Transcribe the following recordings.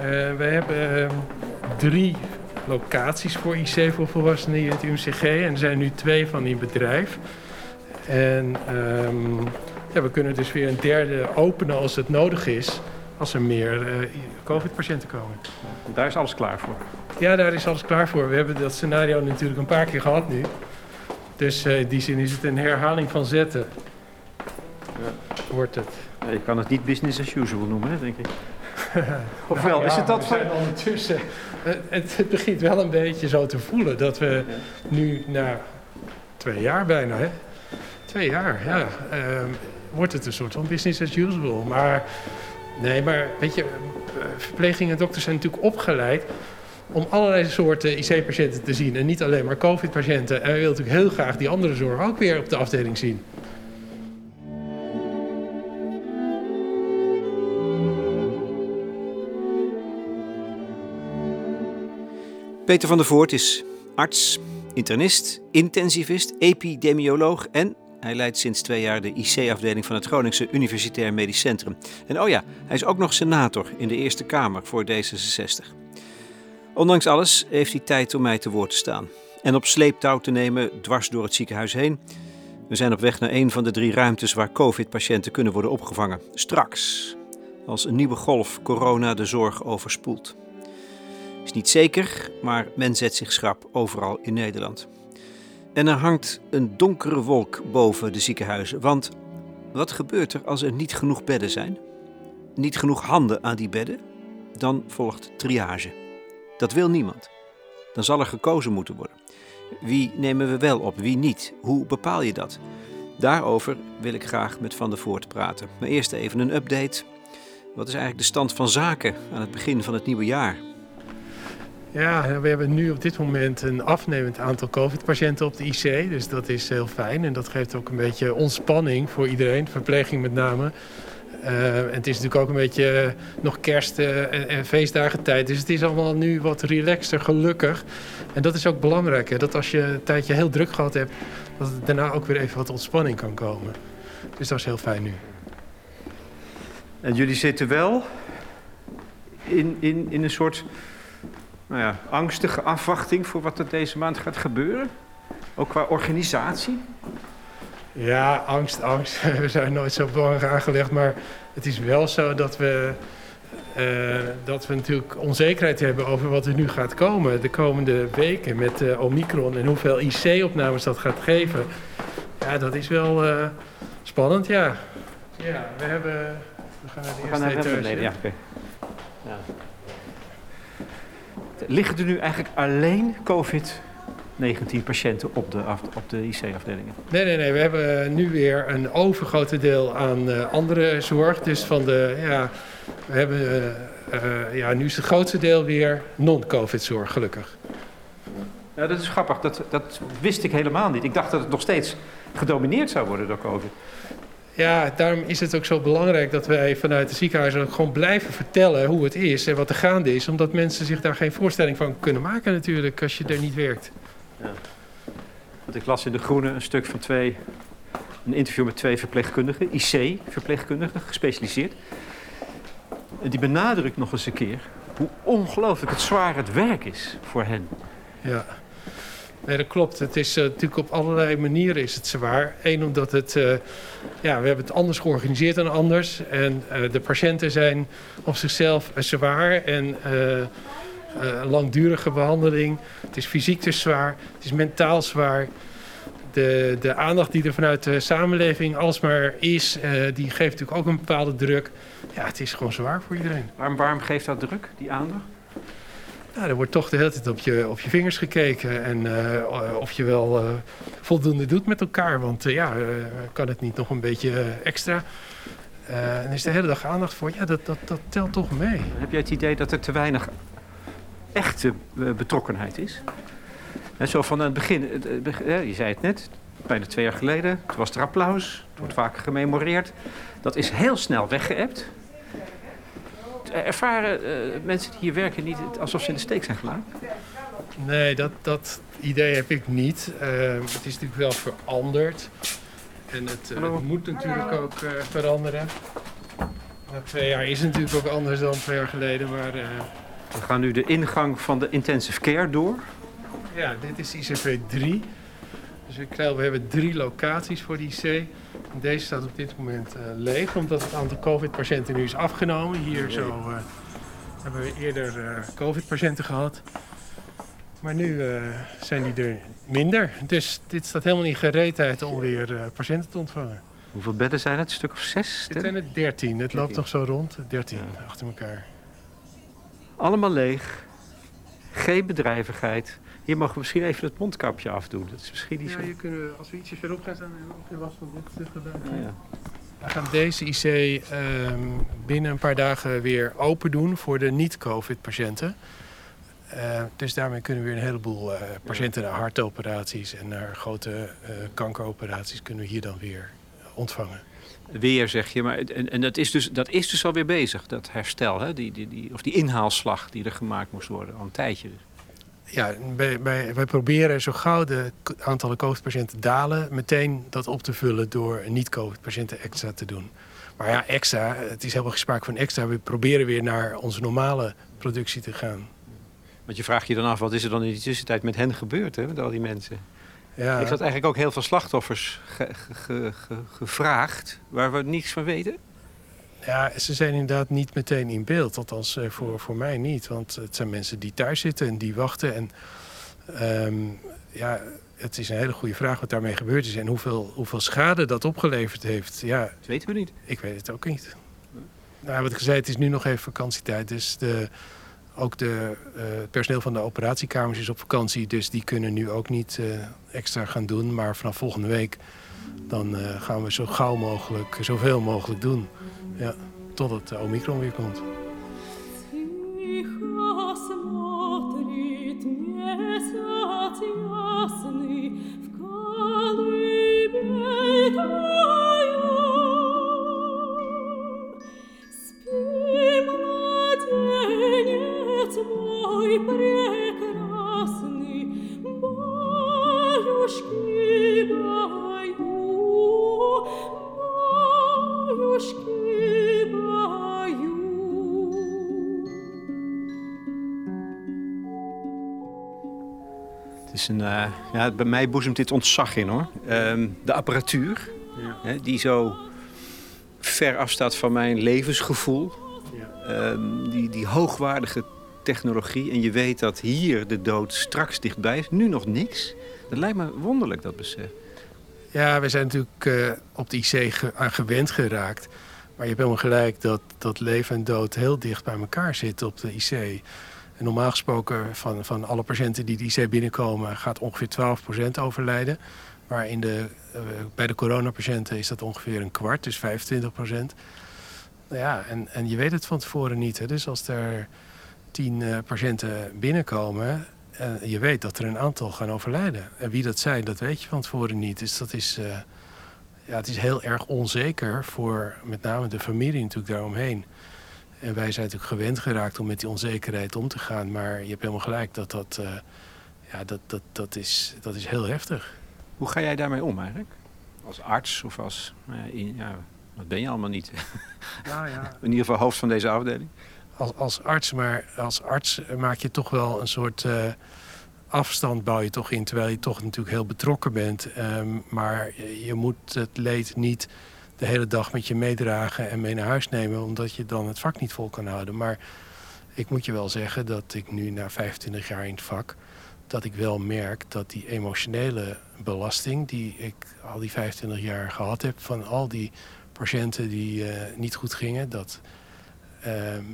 Uh, we hebben uh, drie locaties voor IC voor volwassenen hier in het UMCG. En er zijn nu twee van in bedrijf. En um, ja, we kunnen dus weer een derde openen als het nodig is. Als er meer uh, COVID-patiënten komen. Daar is alles klaar voor? Ja, daar is alles klaar voor. We hebben dat scenario natuurlijk een paar keer gehad nu. Dus in die zin is het een herhaling van zetten. Ja. Wordt het. Ja, je kan het niet business as usual noemen, hè, denk ik. Ofwel, nou, ja, is het dat van... ondertussen... Het, het, begint wel een beetje zo te voelen dat we nu na twee jaar bijna, hè? Twee jaar, ja. Uh, wordt het een soort van business as usual. Maar nee, maar weet je, verpleging en dokters zijn natuurlijk opgeleid om allerlei soorten IC-patiënten te zien en niet alleen maar COVID-patiënten. En we willen natuurlijk heel graag die andere zorg ook weer op de afdeling zien. Peter van der Voort is arts, internist, intensivist, epidemioloog en hij leidt sinds twee jaar de IC-afdeling van het Groningse Universitair Medisch Centrum. En oh ja, hij is ook nog senator in de Eerste Kamer voor D66. Ondanks alles heeft hij tijd om mij te woord te staan. En op sleeptouw te nemen dwars door het ziekenhuis heen. We zijn op weg naar een van de drie ruimtes waar COVID-patiënten kunnen worden opgevangen. Straks, als een nieuwe golf corona de zorg overspoelt. Is niet zeker, maar men zet zich schrap overal in Nederland. En er hangt een donkere wolk boven de ziekenhuizen. Want wat gebeurt er als er niet genoeg bedden zijn? Niet genoeg handen aan die bedden? Dan volgt triage. Dat wil niemand. Dan zal er gekozen moeten worden. Wie nemen we wel op, wie niet? Hoe bepaal je dat? Daarover wil ik graag met Van der Voort praten. Maar eerst even een update. Wat is eigenlijk de stand van zaken aan het begin van het nieuwe jaar? Ja, we hebben nu op dit moment een afnemend aantal COVID-patiënten op de IC. Dus dat is heel fijn en dat geeft ook een beetje ontspanning voor iedereen, verpleging met name. Uh, en het is natuurlijk ook een beetje uh, nog kerst en, en, feestdagen tijd. Dus het is allemaal nu wat relaxter, gelukkig. En dat is ook belangrijk. Hè? Dat als je een tijdje heel druk gehad hebt, dat er daarna ook weer even wat ontspanning kan komen. Dus dat is heel fijn nu. En jullie zitten wel in, in, in een soort nou ja, angstige afwachting voor wat er deze maand gaat gebeuren? Ook qua organisatie? Ja, angst, angst. We zijn nooit zo belangrijk aangelegd. Maar het is wel zo dat we, uh, dat we natuurlijk onzekerheid hebben over wat er nu gaat komen. De komende weken met uh, Omicron en hoeveel IC-opnames dat gaat geven. Ja, dat is wel uh, spannend, ja. Ja, we hebben... We gaan naar de we eerste gaan naar ja, okay. ja. Liggen er nu eigenlijk alleen COVID-19 patiënten op de, op de IC-afdelingen? Nee, nee, nee. We hebben nu weer een overgrote deel aan uh, andere zorg. Dus van de, ja, we hebben, uh, uh, ja, nu is het grootste deel weer non-COVID-zorg, gelukkig. Ja, dat is grappig. Dat, dat wist ik helemaal niet. Ik dacht dat het nog steeds gedomineerd zou worden door COVID ja, daarom is het ook zo belangrijk dat wij vanuit de ziekenhuizen ook gewoon blijven vertellen hoe het is en wat er gaande is. Omdat mensen zich daar geen voorstelling van kunnen maken natuurlijk als je er niet werkt. Ja. Want ik las in De Groene een stuk van twee, een interview met twee verpleegkundigen, IC-verpleegkundigen, gespecialiseerd. En die benadrukt nog eens een keer hoe ongelooflijk het zwaar het werk is voor hen. Ja. Nee, dat klopt. Het is uh, natuurlijk op allerlei manieren is het zwaar. Eén, omdat het, uh, ja, we hebben het anders georganiseerd dan anders. En uh, de patiënten zijn op zichzelf zwaar en langdurige behandeling. Het is fysiek dus zwaar, het is mentaal zwaar. De, de aandacht die er vanuit de samenleving alsmaar is, die geeft natuurlijk ook een bepaalde druk. Ja, het is gewoon zwaar voor iedereen. Waarom, waarom geeft dat druk, die aandacht? Nou, er wordt toch de hele tijd op je, op je vingers gekeken. En uh, of je wel uh, voldoende doet met elkaar. Want uh, ja, kan het niet nog een beetje extra? en is de hele dag aandacht voor? Ja, dat, dat, dat telt toch mee. Heb jij het idee dat er te weinig echte betrokkenheid is? En zo van het begin, je zei het net, bijna twee jaar geleden. Toen was er applaus, het wordt vaker gememoreerd. Dat is heel snel weggeëpt ervaren uh, mensen die hier werken niet alsof ze in de steek zijn gelaten? Nee, dat, dat idee heb ik niet. Uh, het is natuurlijk wel veranderd. En het, uh, het moet natuurlijk ook veranderen. Na twee jaar is het natuurlijk ook anders dan twee jaar geleden, maar uh, We gaan nu de ingang van de intensive care door. ja, dit is ICV 3. Dus ik krijg, we hebben drie locaties voor die IC. Deze staat op dit moment eh, leeg, omdat het aantal COVID-patiënten nu is afgenomen. Hier zo eh, hebben we eerder eh, COVID-patiënten gehad. Maar nu zijn die er minder. Dus dit staat helemaal in gereedheid om weer patiënten te ontvangen. Hoeveel bedden zijn het? Een stuk of zes? Dit zijn er 13. Het loopt 13. nog zo rond. 13 Ja. achter elkaar. Allemaal leeg. Geen bedrijvigheid. Hier mogen we misschien even het mondkapje afdoen. Dat is misschien niet Ja, zo... hier kunnen we, als we ietsje verderop gaan staan, hebben we ook geen last van dit geluid. Ja, ja. We gaan deze IC ehm, binnen een paar dagen weer open doen voor de niet-COVID-patiënten. Eh, dus daarmee kunnen we weer een heleboel eh, patiënten naar hartoperaties en naar grote eh, kankeroperaties kunnen we hier dan weer ontvangen. Weer zeg je, maar en, en dat, is dus, dat is dus alweer bezig, dat herstel, hè? Die, die, die, of die inhaalslag die er gemaakt moest worden, al een tijdje. Ja, wij, wij, wij proberen zo gauw de aantallen COVID-patiënten dalen, meteen dat op te vullen door niet-COVID-patiënten extra te doen. Maar ja, extra, het is helemaal geen sprake van extra. We proberen weer naar onze normale productie te gaan. Want je vraagt je dan af, wat is er dan in die tussentijd met hen gebeurd, hè? Met al die mensen. Ja, Ik had eigenlijk ook heel veel slachtoffers ge- ge- ge- ge- gevraagd, waar we niets van weten. Ja, ze zijn inderdaad niet meteen in beeld. Althans, eh, voor, voor mij niet. Want het zijn mensen die thuis zitten en die wachten. En ehm, ja, het is een hele goede vraag wat daarmee gebeurd is. En hoeveel, hoeveel schade dat opgeleverd heeft. Ja, Dat weten we niet. Ik weet het ook niet. Nou, wat ik zei, het is nu nog even vakantietijd. Dus de, ook de, eh, het personeel van de operatiekamers is op vakantie. Dus die kunnen nu ook niet eh, extra gaan doen. Maar vanaf volgende week dan gaan we zo gauw mogelijk, zoveel mogelijk doen. Ja, totdat de Omicron weer komt. Ja, bij mij boezemt dit ontzag in hoor. Ehm, de apparatuur, hè, die zo ver afstaat van mijn levensgevoel. Ehm, die, die hoogwaardige technologie. En je weet dat hier de dood straks dichtbij is. Nu nog niks. Dat lijkt me wonderlijk, dat besef. Ja, we zijn natuurlijk eh, op de IC ge- aan gewend geraakt. Maar je hebt helemaal gelijk dat, dat leven en dood heel dicht bij elkaar zitten op de IC. Normaal gesproken van, van alle patiënten die de IC binnenkomen... gaat ongeveer 12% overlijden. Maar in de, eh, bij de coronapatiënten is dat ongeveer een kwart, dus 25%. Nou ja, en, en je weet het van tevoren niet. Hè? Dus als er tien eh, patiënten binnenkomen... eh, je weet dat er een aantal gaan overlijden. En wie dat zijn, dat weet je van tevoren niet. Dus dat is, ja, het is heel erg onzeker voor met name de familie natuurlijk daaromheen. En wij zijn natuurlijk gewend geraakt om met die onzekerheid om te gaan. Maar je hebt helemaal gelijk dat dat, eh, ja, dat, dat, dat, is, dat is heel heftig. Hoe ga jij daarmee om eigenlijk? Als arts of als... ja, in- ja, wat ben je allemaal niet? Nou ja, In ieder geval hoofd van deze afdeling. als, als arts, maar als arts maak je toch wel een soort eh, afstand bouw je toch in, terwijl je toch natuurlijk heel betrokken bent. Ehm, maar je, je moet het leed niet de hele dag met je meedragen en mee naar huis nemen, omdat je dan het vak niet vol kan houden. Maar ik moet je wel zeggen dat ik nu na 25 jaar in het vak, dat ik wel merk dat die emotionele belasting die ik al die 25 jaar gehad heb van al die patiënten die eh, niet goed gingen, dat, ehm,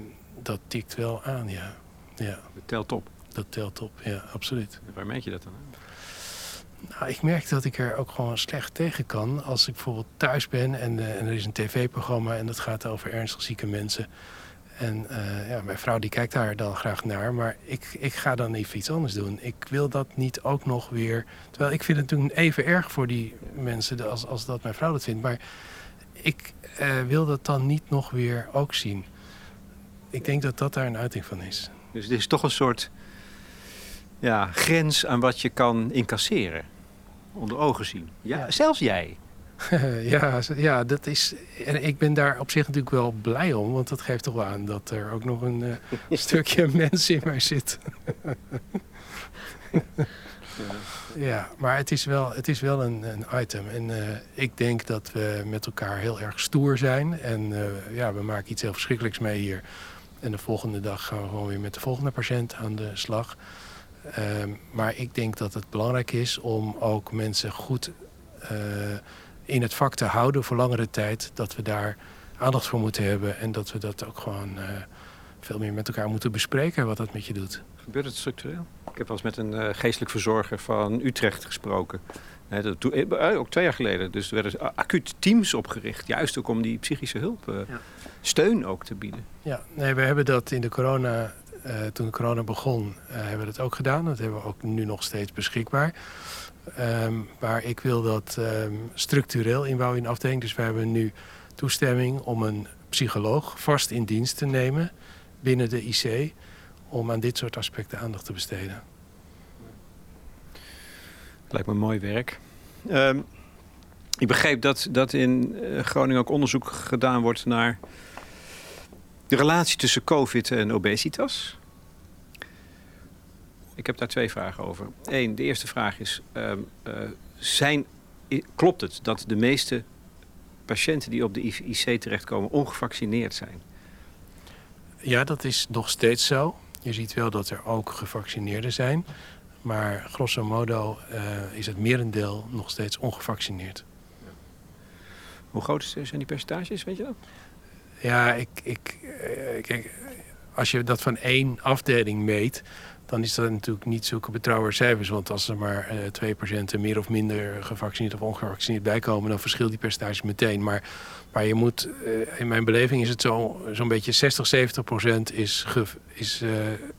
dat tikt wel aan, ja. Ja, Dat telt op. dat telt op, ja, absoluut. Waar merk je dat dan? Nou, ik merk dat ik er ook gewoon slecht tegen kan. Als ik bijvoorbeeld thuis ben en, eh, er is een tv-programma en dat gaat over ernstig zieke mensen. En eh, ja, mijn vrouw die kijkt daar dan graag naar, maar ik, ik ga dan even iets anders doen. Ik wil dat niet ook nog weer. Terwijl ik vind het toen even erg voor die mensen als, als dat mijn vrouw dat vindt. Maar ik eh, wil dat dan niet nog weer ook zien. Ik denk dat dat daar een uiting van is. Dus er is toch een soort ja, grens aan wat je kan incasseren. Onder ogen zien. Ja, Ja. Zelfs jij. ja, ja, dat is. En ik ben daar op zich natuurlijk wel blij om, want dat geeft toch wel aan dat er ook nog een eh, stukje mens in mij zit. ja, maar het is wel, het is wel een, een item. En eh, ik denk dat we met elkaar heel erg stoer zijn. En eh, ja, we maken iets heel verschrikkelijks mee hier. En de volgende dag gaan we gewoon weer met de volgende patiënt aan de slag. Ehm, maar ik denk dat het belangrijk is om ook mensen goed eh, in het vak te houden voor langere tijd. Dat we daar aandacht voor moeten hebben. En dat we dat ook gewoon eh, veel meer met elkaar moeten bespreken wat dat met je doet. Gebeurt het structureel? Ik heb wel eens met een eh, geestelijk verzorger van Utrecht gesproken. Hè, dat, toen- ook twee jaar geleden. Dus er werden acuut teams opgericht. Juist ook om die psychische hulp, eh, Ja. steun ook te bieden. Ja, nee, we hebben dat in de corona, eh, toen corona begon, eh, hebben we dat ook gedaan. Dat hebben we ook nu nog steeds beschikbaar. Ehm, maar ik wil dat ehm, structureel inbouwen in de afdeling. Dus we hebben nu toestemming om een psycholoog vast in dienst te nemen binnen de IC. Om aan dit soort aspecten aandacht te besteden. Lijkt me mooi werk. Ehm, ik begreep dat, dat in eh, Groningen ook onderzoek gedaan wordt naar de relatie tussen COVID en obesitas. Ik heb daar twee vragen over. Eén, de eerste vraag is: ehm, eh, zijn, klopt het dat de meeste patiënten die op de IC terechtkomen ongevaccineerd zijn? Ja, dat is nog steeds zo. Je ziet wel dat er ook gevaccineerden zijn. Maar grosso modo eh, is het merendeel nog steeds ongevaccineerd. Hoe groot zijn die percentages, weet je dat? Ja, ik, ik, eh, kijk, als je dat van één afdeling meet, dan is dat natuurlijk niet zulke betrouwbare cijfers. Want als er maar eh, twee patiënten meer of minder gevaccineerd of ongevaccineerd bijkomen, dan verschilt die percentage meteen. Maar, maar je moet, eh, in mijn beleving is het zo- zo'n beetje 60, 70 procent is, ge- is eh,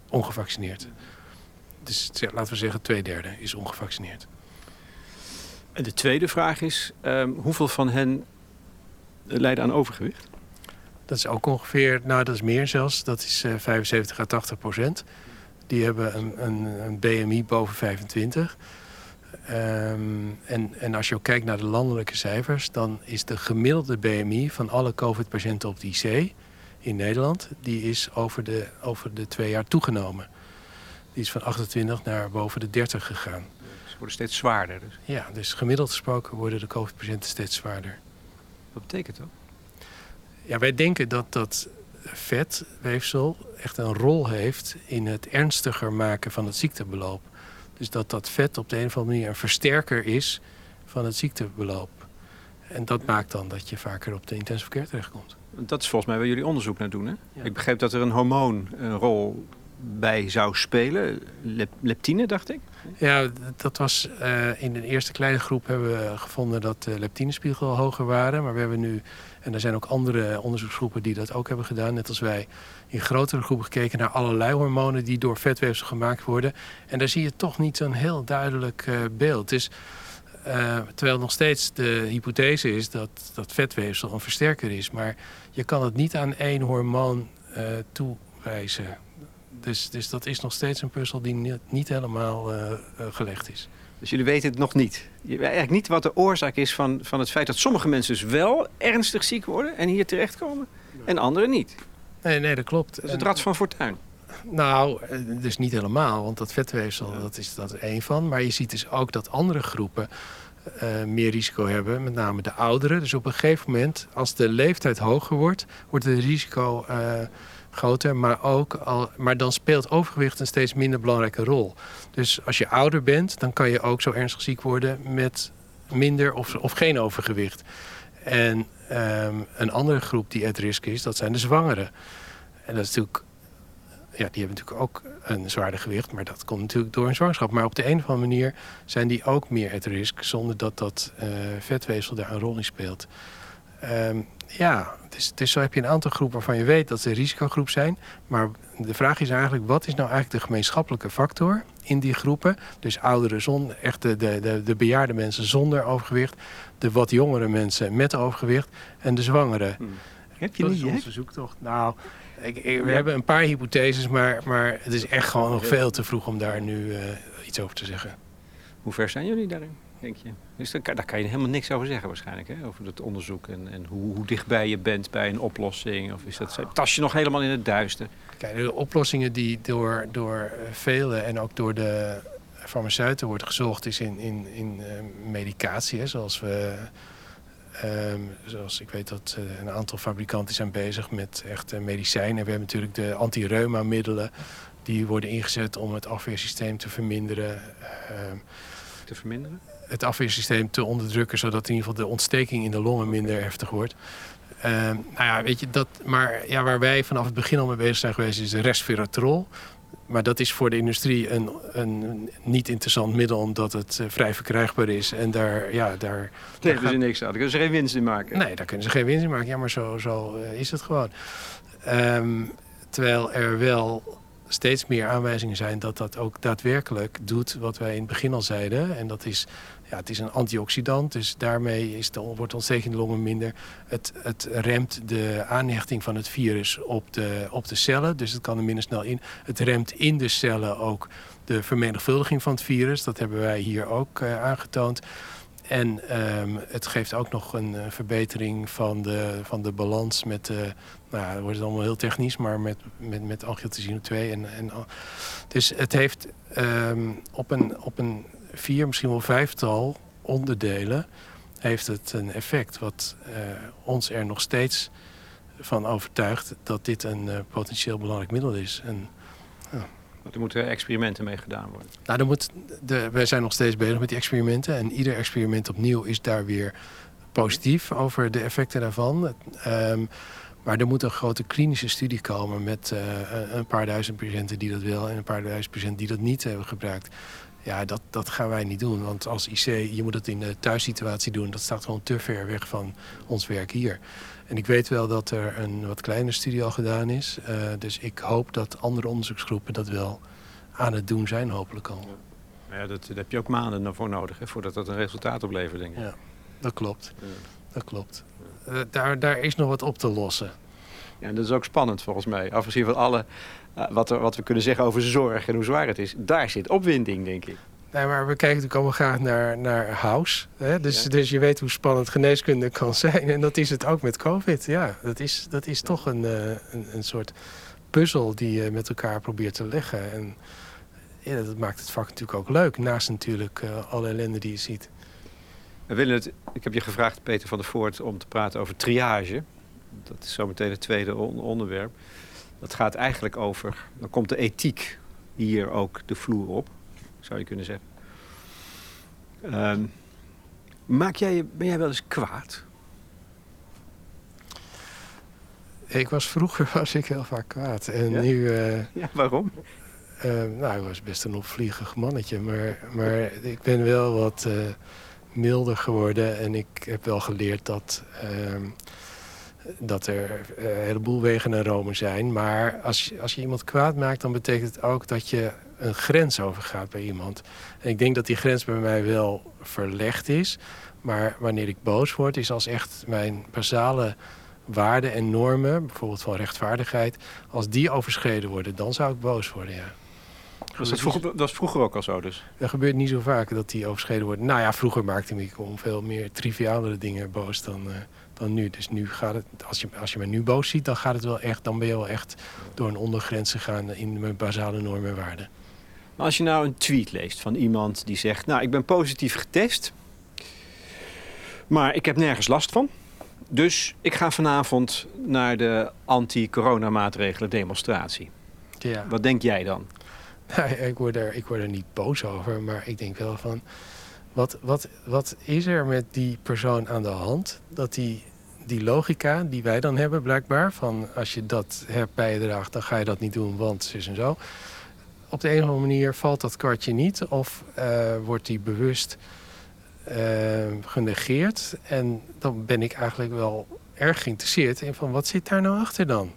ongevaccineerd. Dus laten we zeggen, twee derde is ongevaccineerd. En de tweede vraag is: ehm, hoeveel van hen lijden aan overgewicht? Dat is ook ongeveer, nou dat is meer zelfs, dat is eh 75 à 80 procent. Die hebben een, een, een BMI boven 25. Ehm, en, en als je ook kijkt naar de landelijke cijfers, dan is de gemiddelde BMI van alle COVID-patiënten op de IC in Nederland, die is over de, over de twee jaar toegenomen. Die is van 28 naar boven de 30 gegaan. Ze worden steeds zwaarder. Dus. Ja, dus gemiddeld gesproken worden de COVID-patiënten steeds zwaarder. Wat betekent dat? Ja, wij denken dat dat vetweefsel echt een rol heeft in het ernstiger maken van het ziektebeloop. Dus dat dat vet op de een of andere manier een versterker is van het ziektebeloop. En dat maakt dan dat je vaker op de intensive care terechtkomt. Dat is volgens mij waar jullie onderzoek naar doen. Hè? Ja. Ik begreep dat er een hormoon een rol bij zou spelen. Lep- leptine, dacht ik. Ja, dat was eh, in de eerste kleine groep hebben we gevonden dat de leptinespiegel hoger waren. Maar we hebben nu, en er zijn ook andere onderzoeksgroepen die dat ook hebben gedaan, net als wij, in grotere groepen gekeken naar allerlei hormonen die door vetweefsel gemaakt worden. En daar zie je toch niet zo'n heel duidelijk eh, beeld. Dus, terwijl nog steeds de hypothese is dat, dat vetweefsel een versterker is. Maar je kan het niet aan één hormoon eh, toewijzen. Dus, dus dat is nog steeds een puzzel die niet, niet helemaal gelegd is. Dus jullie weten het nog niet. Je weet eigenlijk niet wat de oorzaak is van, van het feit dat sommige mensen dus wel ernstig ziek worden en hier terechtkomen. En anderen niet. Nee, nee, dat klopt. Dat is het rad van fortuin. Nou, eh, dus niet helemaal, want dat vetweefsel, dat is dat één van. Maar je ziet dus ook dat andere groepen eh, meer risico hebben, met name de ouderen. Dus op een gegeven moment, als de leeftijd hoger wordt, wordt het risico eh, groter. Maar, ook al, maar dan speelt overgewicht een steeds minder belangrijke rol. Dus als je ouder bent, dan kan je ook zo ernstig ziek worden met minder of, of geen overgewicht. En ehm, een andere groep die at risk is, dat zijn de zwangeren. En dat is natuurlijk ja, die hebben natuurlijk ook een zwaarder gewicht, maar dat komt natuurlijk door een zwangerschap. Maar op de een of andere manier zijn die ook meer at risk, zonder dat dat eh, vetweefsel daar een rol in speelt. Ehm, ja, dus, dus zo heb je een aantal groepen waarvan je weet dat ze een risicogroep zijn. Maar de vraag is eigenlijk, wat is nou eigenlijk de gemeenschappelijke factor in die groepen? Dus ouderen, zonder, echt de, de, de, de bejaarde mensen zonder overgewicht, de wat jongere mensen met overgewicht en de zwangeren. Heb je Dat niet, is onze zoektocht. Nou, ik, ik- we hebben een paar hypotheses, maar, maar het is echt gewoon nog veel te vroeg om daar nu eh, iets over te zeggen. Hoe ver zijn jullie daarin? Denk je? Dus daar, kan- daar kan je helemaal niks over zeggen waarschijnlijk, hè? over het onderzoek en, en hoe, hoe dichtbij je bent bij een oplossing. Of is dat, tas je nog helemaal in het duister? Kijk, de oplossingen die door, door eh, velen en ook door de farmaceuten wordt gezocht, is in, in, in eh, medicatie. Hè, zoals we. ehm, zoals ik weet dat eh, een aantal fabrikanten zijn bezig met echt medicijnen. We hebben natuurlijk de anti-reuma-middelen. Die worden ingezet om het afweersysteem te verminderen. ehm, Te verminderen? Het afweersysteem te onderdrukken, zodat in ieder geval de ontsteking in de longen minder heftig wordt. Ehm, nou ja, weet je, dat, maar ja, waar wij vanaf het begin al mee bezig zijn geweest, is de resveratrol. Maar dat is voor de industrie een, een niet interessant middel, omdat het eh, vrij verkrijgbaar is. En daar, ja, daar, Nee, daar in niks aan. Daar kunnen ze geen winst in maken. Nee, daar kunnen ze geen winst in maken. Ja, maar zo, zo eh, is het gewoon. Ehm, terwijl er wel steeds meer aanwijzingen zijn dat dat ook daadwerkelijk doet wat wij in het begin al zeiden. En dat is, ja, het is een antioxidant, dus daarmee is de, wordt de ontsteking in de longen minder. Het, het remt de aanhechting van het virus op de, op de cellen, dus het kan er minder snel in. Het remt in de cellen ook de vermenigvuldiging van het virus. Dat hebben wij hier ook eh, aangetoond. En ehm, het geeft ook nog een eh, verbetering van de, van de balans met de... Nou, dan wordt het allemaal heel technisch, maar met, met, met angiotensine 2. En, en, dus het heeft ehm, op, een, op een vier, misschien wel vijftal onderdelen... heeft het een effect wat eh, ons er nog steeds van overtuigt... dat dit een eh, potentieel belangrijk middel is. En, er moeten experimenten mee gedaan worden. nou, dan moet de, wij zijn nog steeds bezig met die experimenten. En ieder experiment opnieuw is daar weer positief over de effecten daarvan. Ehm, maar er moet een grote klinische studie komen met eh, een- een paar duizend patiënten die dat wel en een paar duizend patiënten die dat niet hebben gebruikt. Ja, dat, dat gaan wij niet doen. Want als IC, je moet het in de thuissituatie doen. Dat staat gewoon te ver weg van ons werk hier. En ik weet wel dat er een wat kleine studie al gedaan is. Eh, dus ik hoop dat andere onderzoeksgroepen dat wel aan het doen zijn, hopelijk al. Maar ja, dat, daar heb je ook maanden voor nodig, hè, voordat dat een resultaat oplevert, denk ik. Ja, dat klopt. Ja. Dat klopt. Eh, daar, daar is nog wat op te lossen. Ja, en dat is ook spannend volgens mij. Afgezien van alle, wat, er, wat we kunnen zeggen over zorg en hoe zwaar het is. Daar zit opwinding, denk ik. Nee, maar we kijken natuurlijk allemaal graag naar, naar House. Hè? Dus, Ja. dus je weet hoe spannend geneeskunde kan zijn. En dat is het ook met COVID. Ja, dat is, dat is toch een, eh, een, een soort puzzel die je met elkaar probeert te leggen. En ja, dat maakt het vak natuurlijk ook leuk. Naast natuurlijk eh, alle ellende die je ziet. We willen het, ik heb je gevraagd, Peter van der Voort, om te praten over triage. Dat is zometeen het tweede on- onderwerp. Dat gaat eigenlijk over, dan komt de ethiek hier ook de vloer op, zou je kunnen zeggen. Ehm, maak jij, ben jij wel eens kwaad? Ik was vroeger was ik heel vaak kwaad. En Ja? nu... eh, Ja, waarom? Eh, nou, ik was best een opvliegig mannetje. Maar, maar ik ben wel wat eh, milder geworden. En ik heb wel geleerd dat, ehm, dat er eh, een heleboel wegen naar Rome zijn. Maar als je, als je iemand kwaad maakt, dan betekent het ook dat je een grens overgaat bij iemand. En ik denk dat die grens bij mij wel verlegd is. Maar wanneer ik boos word, is als echt mijn basale waarden en normen, bijvoorbeeld van rechtvaardigheid, als die overschreden worden, dan zou ik boos worden, ja. Was dat, vroeger, dat was vroeger ook al zo dus? Dat gebeurt niet zo vaak dat die overschreden worden. Nou ja, vroeger maakte ik me om veel meer trivialere dingen boos dan, eh, dan nu. Dus nu gaat het, als je, als je me nu boos ziet, dan gaat het wel echt, dan ben je wel echt door een ondergrens gegaan in mijn basale normen en waarden. Maar als je nou een tweet leest van iemand die zegt... nou, ik ben positief getest, maar ik heb nergens last van. Dus ik ga vanavond naar de anti-coronamaatregelen demonstratie. Ja. Wat denk jij dan? Nou, ik, word er, ik word er niet boos over, maar ik denk wel van... Wat, wat, wat is er met die persoon aan de hand? Dat die, die logica die wij dan hebben blijkbaar... van als je dat hebt bijgedraagt, dan ga je dat niet doen, want zus en zo... Op de een of andere manier valt dat kwartje niet... of eh, wordt die bewust eh, genegeerd. En dan ben ik eigenlijk wel erg geïnteresseerd in van... wat zit daar nou achter dan?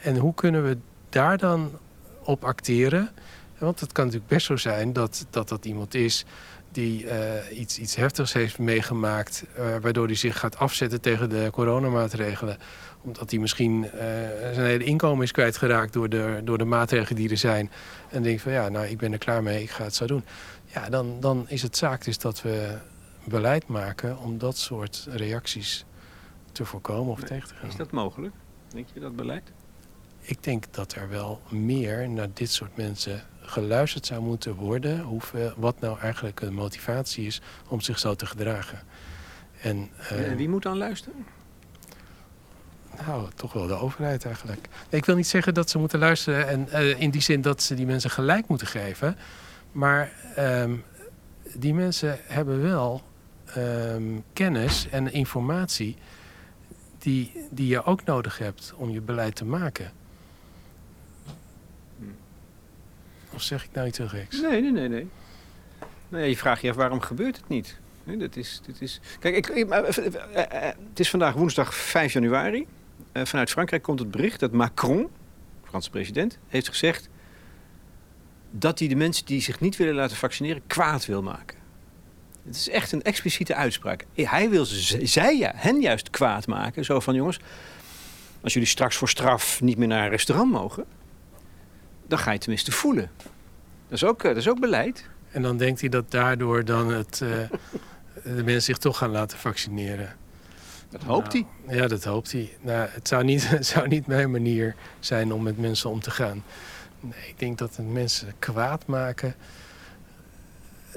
En hoe kunnen we daar dan op acteren. Want het kan natuurlijk best zo zijn dat dat, dat iemand is die eh, iets, iets heftigs heeft meegemaakt, eh, waardoor hij zich gaat afzetten tegen de coronamaatregelen. Omdat hij misschien eh, zijn hele inkomen is kwijtgeraakt door de, door de maatregelen die er zijn. En denkt van ja, nou ik ben er klaar mee, ik ga het zo doen. Ja, dan, dan is het zaak dus dat we beleid maken om dat soort reacties te voorkomen of Nee, tegen te gaan. Is dat mogelijk? Denk je dat beleid? Ik denk dat er wel meer naar dit soort mensen geluisterd zou moeten worden. Hoeveel, wat nou eigenlijk de motivatie is om zich zo te gedragen. En, eh, en wie moet dan luisteren? nou, toch wel de overheid eigenlijk. Ik wil niet zeggen dat ze moeten luisteren en eh, in die zin dat ze die mensen gelijk moeten geven. Maar ehm, die mensen hebben wel ehm, kennis en informatie die, die je ook nodig hebt om je beleid te maken. Hm. Of zeg ik nou iets heel geks? Nee, nee, nee, nee. Ja, je vraagt je af waarom gebeurt het niet? Nee, dat is, dit is... Kijk, ik, eh, eh, eh, het is vandaag woensdag 5 januari. Vanuit Frankrijk komt het bericht dat Macron, Franse president, heeft gezegd dat hij de mensen die zich niet willen laten vaccineren kwaad wil maken. Het is echt een expliciete uitspraak. Hij wil zij hen juist kwaad maken. Zo van jongens, als jullie straks voor straf niet meer naar een restaurant mogen, dan ga je tenminste voelen. Dat is ook, eh, dat is ook beleid. En dan denkt hij dat daardoor dan het, eh, de mensen zich toch gaan laten vaccineren. Dat hoopt hij. Nou, Ja, dat hoopt hij. Nou, het, zou niet, het zou niet mijn manier zijn om met mensen om te gaan. Nee, ik denk dat het mensen kwaad maken,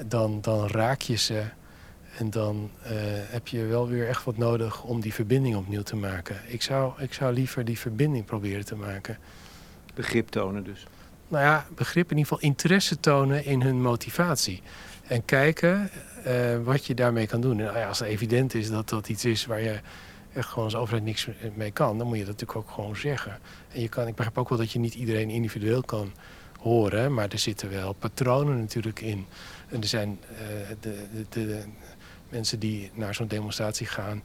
dan, dan raak je ze. En dan eh, heb je wel weer echt wat nodig om die verbinding opnieuw te maken. Ik zou, ik zou liever die verbinding proberen te maken. Begrip tonen dus. Nou ja, begrip in ieder geval interesse tonen in hun motivatie. En kijken eh, wat je daarmee kan doen. En nou ja, als het evident is dat dat iets is waar je echt gewoon als overheid niks mee kan, dan moet je dat natuurlijk ook gewoon zeggen. En je kan, ik begrijp ook wel dat je niet iedereen individueel kan horen, maar er zitten wel patronen natuurlijk in. En er zijn eh, de, de, de mensen die naar zo'n demonstratie gaan.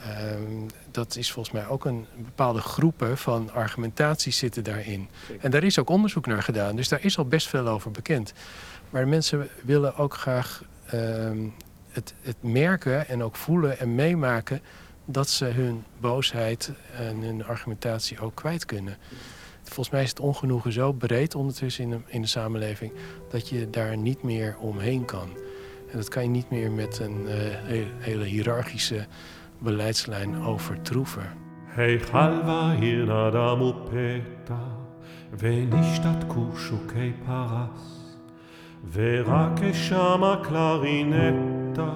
Ehm, dat is volgens mij ook een bepaalde groepen van argumentaties zitten daarin. En daar is ook onderzoek naar gedaan, dus daar is al best veel over bekend. Maar mensen willen ook graag ehm, het, het merken en ook voelen en meemaken dat ze hun boosheid en hun argumentatie ook kwijt kunnen. Volgens mij is het ongenoegen zo breed ondertussen in de, in de samenleving dat je daar niet meer omheen kan. En dat kan je niet meer met een eh, hele, hele hiërarchische beleidslijn overtroeven. היכל עיר נדם ופתע, ונשתת כושוקי פרס, ורק שמה קלרינטה,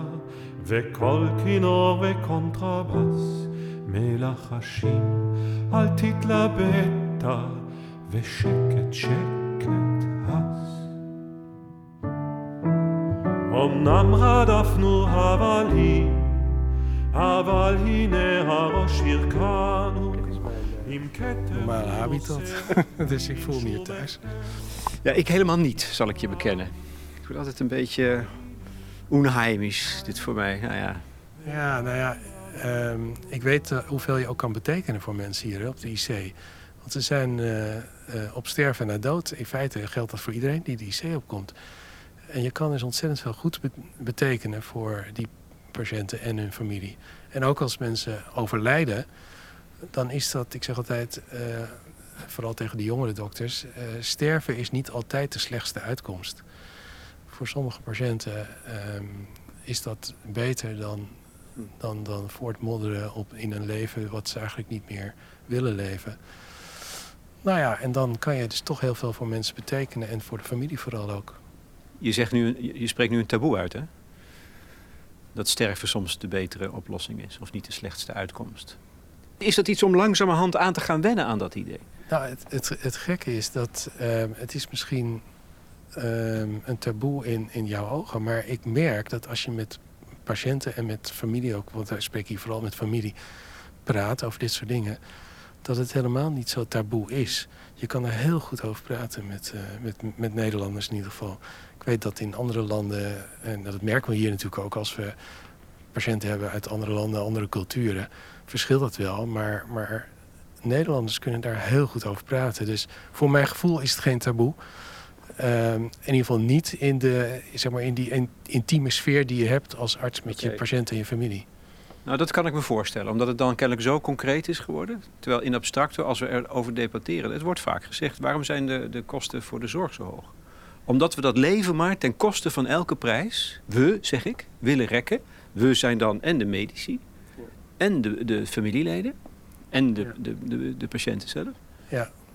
וקול כינור וקונטרבס, מלחשים אל תתלבטה, ושקט שקט הס. אמנם רדפנו הבלים, אבל הנה הראש ירקנו עם כתר Normale habitat. dus ik voel me hier thuis. Ja, ik helemaal niet, zal ik je bekennen. Ik word altijd een beetje onheimisch, dit voor mij. Nou ja, Ja, nou ja, ehm, ik weet eh, hoeveel je ook kan betekenen voor mensen hier hè, op de IC. Want ze zijn eh, eh, op sterven na dood. In feite geldt dat voor iedereen die de IC opkomt. En je kan dus ontzettend veel goed be- betekenen voor die patiënten en hun familie. En ook als mensen overlijden, dan is dat, ik zeg altijd, eh, vooral tegen de jongere dokters, eh, sterven is niet altijd de slechtste uitkomst. Voor sommige patiënten ehm, is dat beter dan dan, dan voortmodderen op, in een leven wat ze eigenlijk niet meer willen leven. Nou ja, en dan kan je dus toch heel veel voor mensen betekenen en voor de familie vooral ook. je, zegt nu, je je spreekt nu een taboe uit, hè? Dat sterven soms de betere oplossing is, of niet de slechtste uitkomst. Is dat iets om langzamerhand aan te gaan wennen aan dat idee? Nou, het, het, het gekke is dat ehm, het is misschien ehm, een taboe in, in jouw ogen, maar ik merk dat als je met patiënten en met familie ook, want ik spreek hier vooral met familie, praat over dit soort dingen, dat het helemaal niet zo taboe is. Je kan er heel goed over praten met, eh, met, met Nederlanders in ieder geval. Ik weet dat in andere landen, en dat merken we hier natuurlijk ook als we patiënten hebben uit andere landen, andere culturen, verschilt dat wel. Maar, maar Nederlanders kunnen daar heel goed over praten. Dus voor mijn gevoel is het geen taboe. Ehm, in ieder geval niet in, de, zeg maar, in die in- intieme sfeer die je hebt als arts met je patiënt en je familie. Nou, dat kan ik me voorstellen, omdat het dan kennelijk zo concreet is geworden. Terwijl in abstracto, als we erover debatteren, het wordt vaak gezegd: waarom zijn de, de kosten voor de zorg zo hoog? Omdat we dat leven maar ten koste van elke prijs, we, zeg ik, willen rekken. We zijn dan en de medici, en de, de familieleden, en de, Ja. de, de, de patiënten zelf.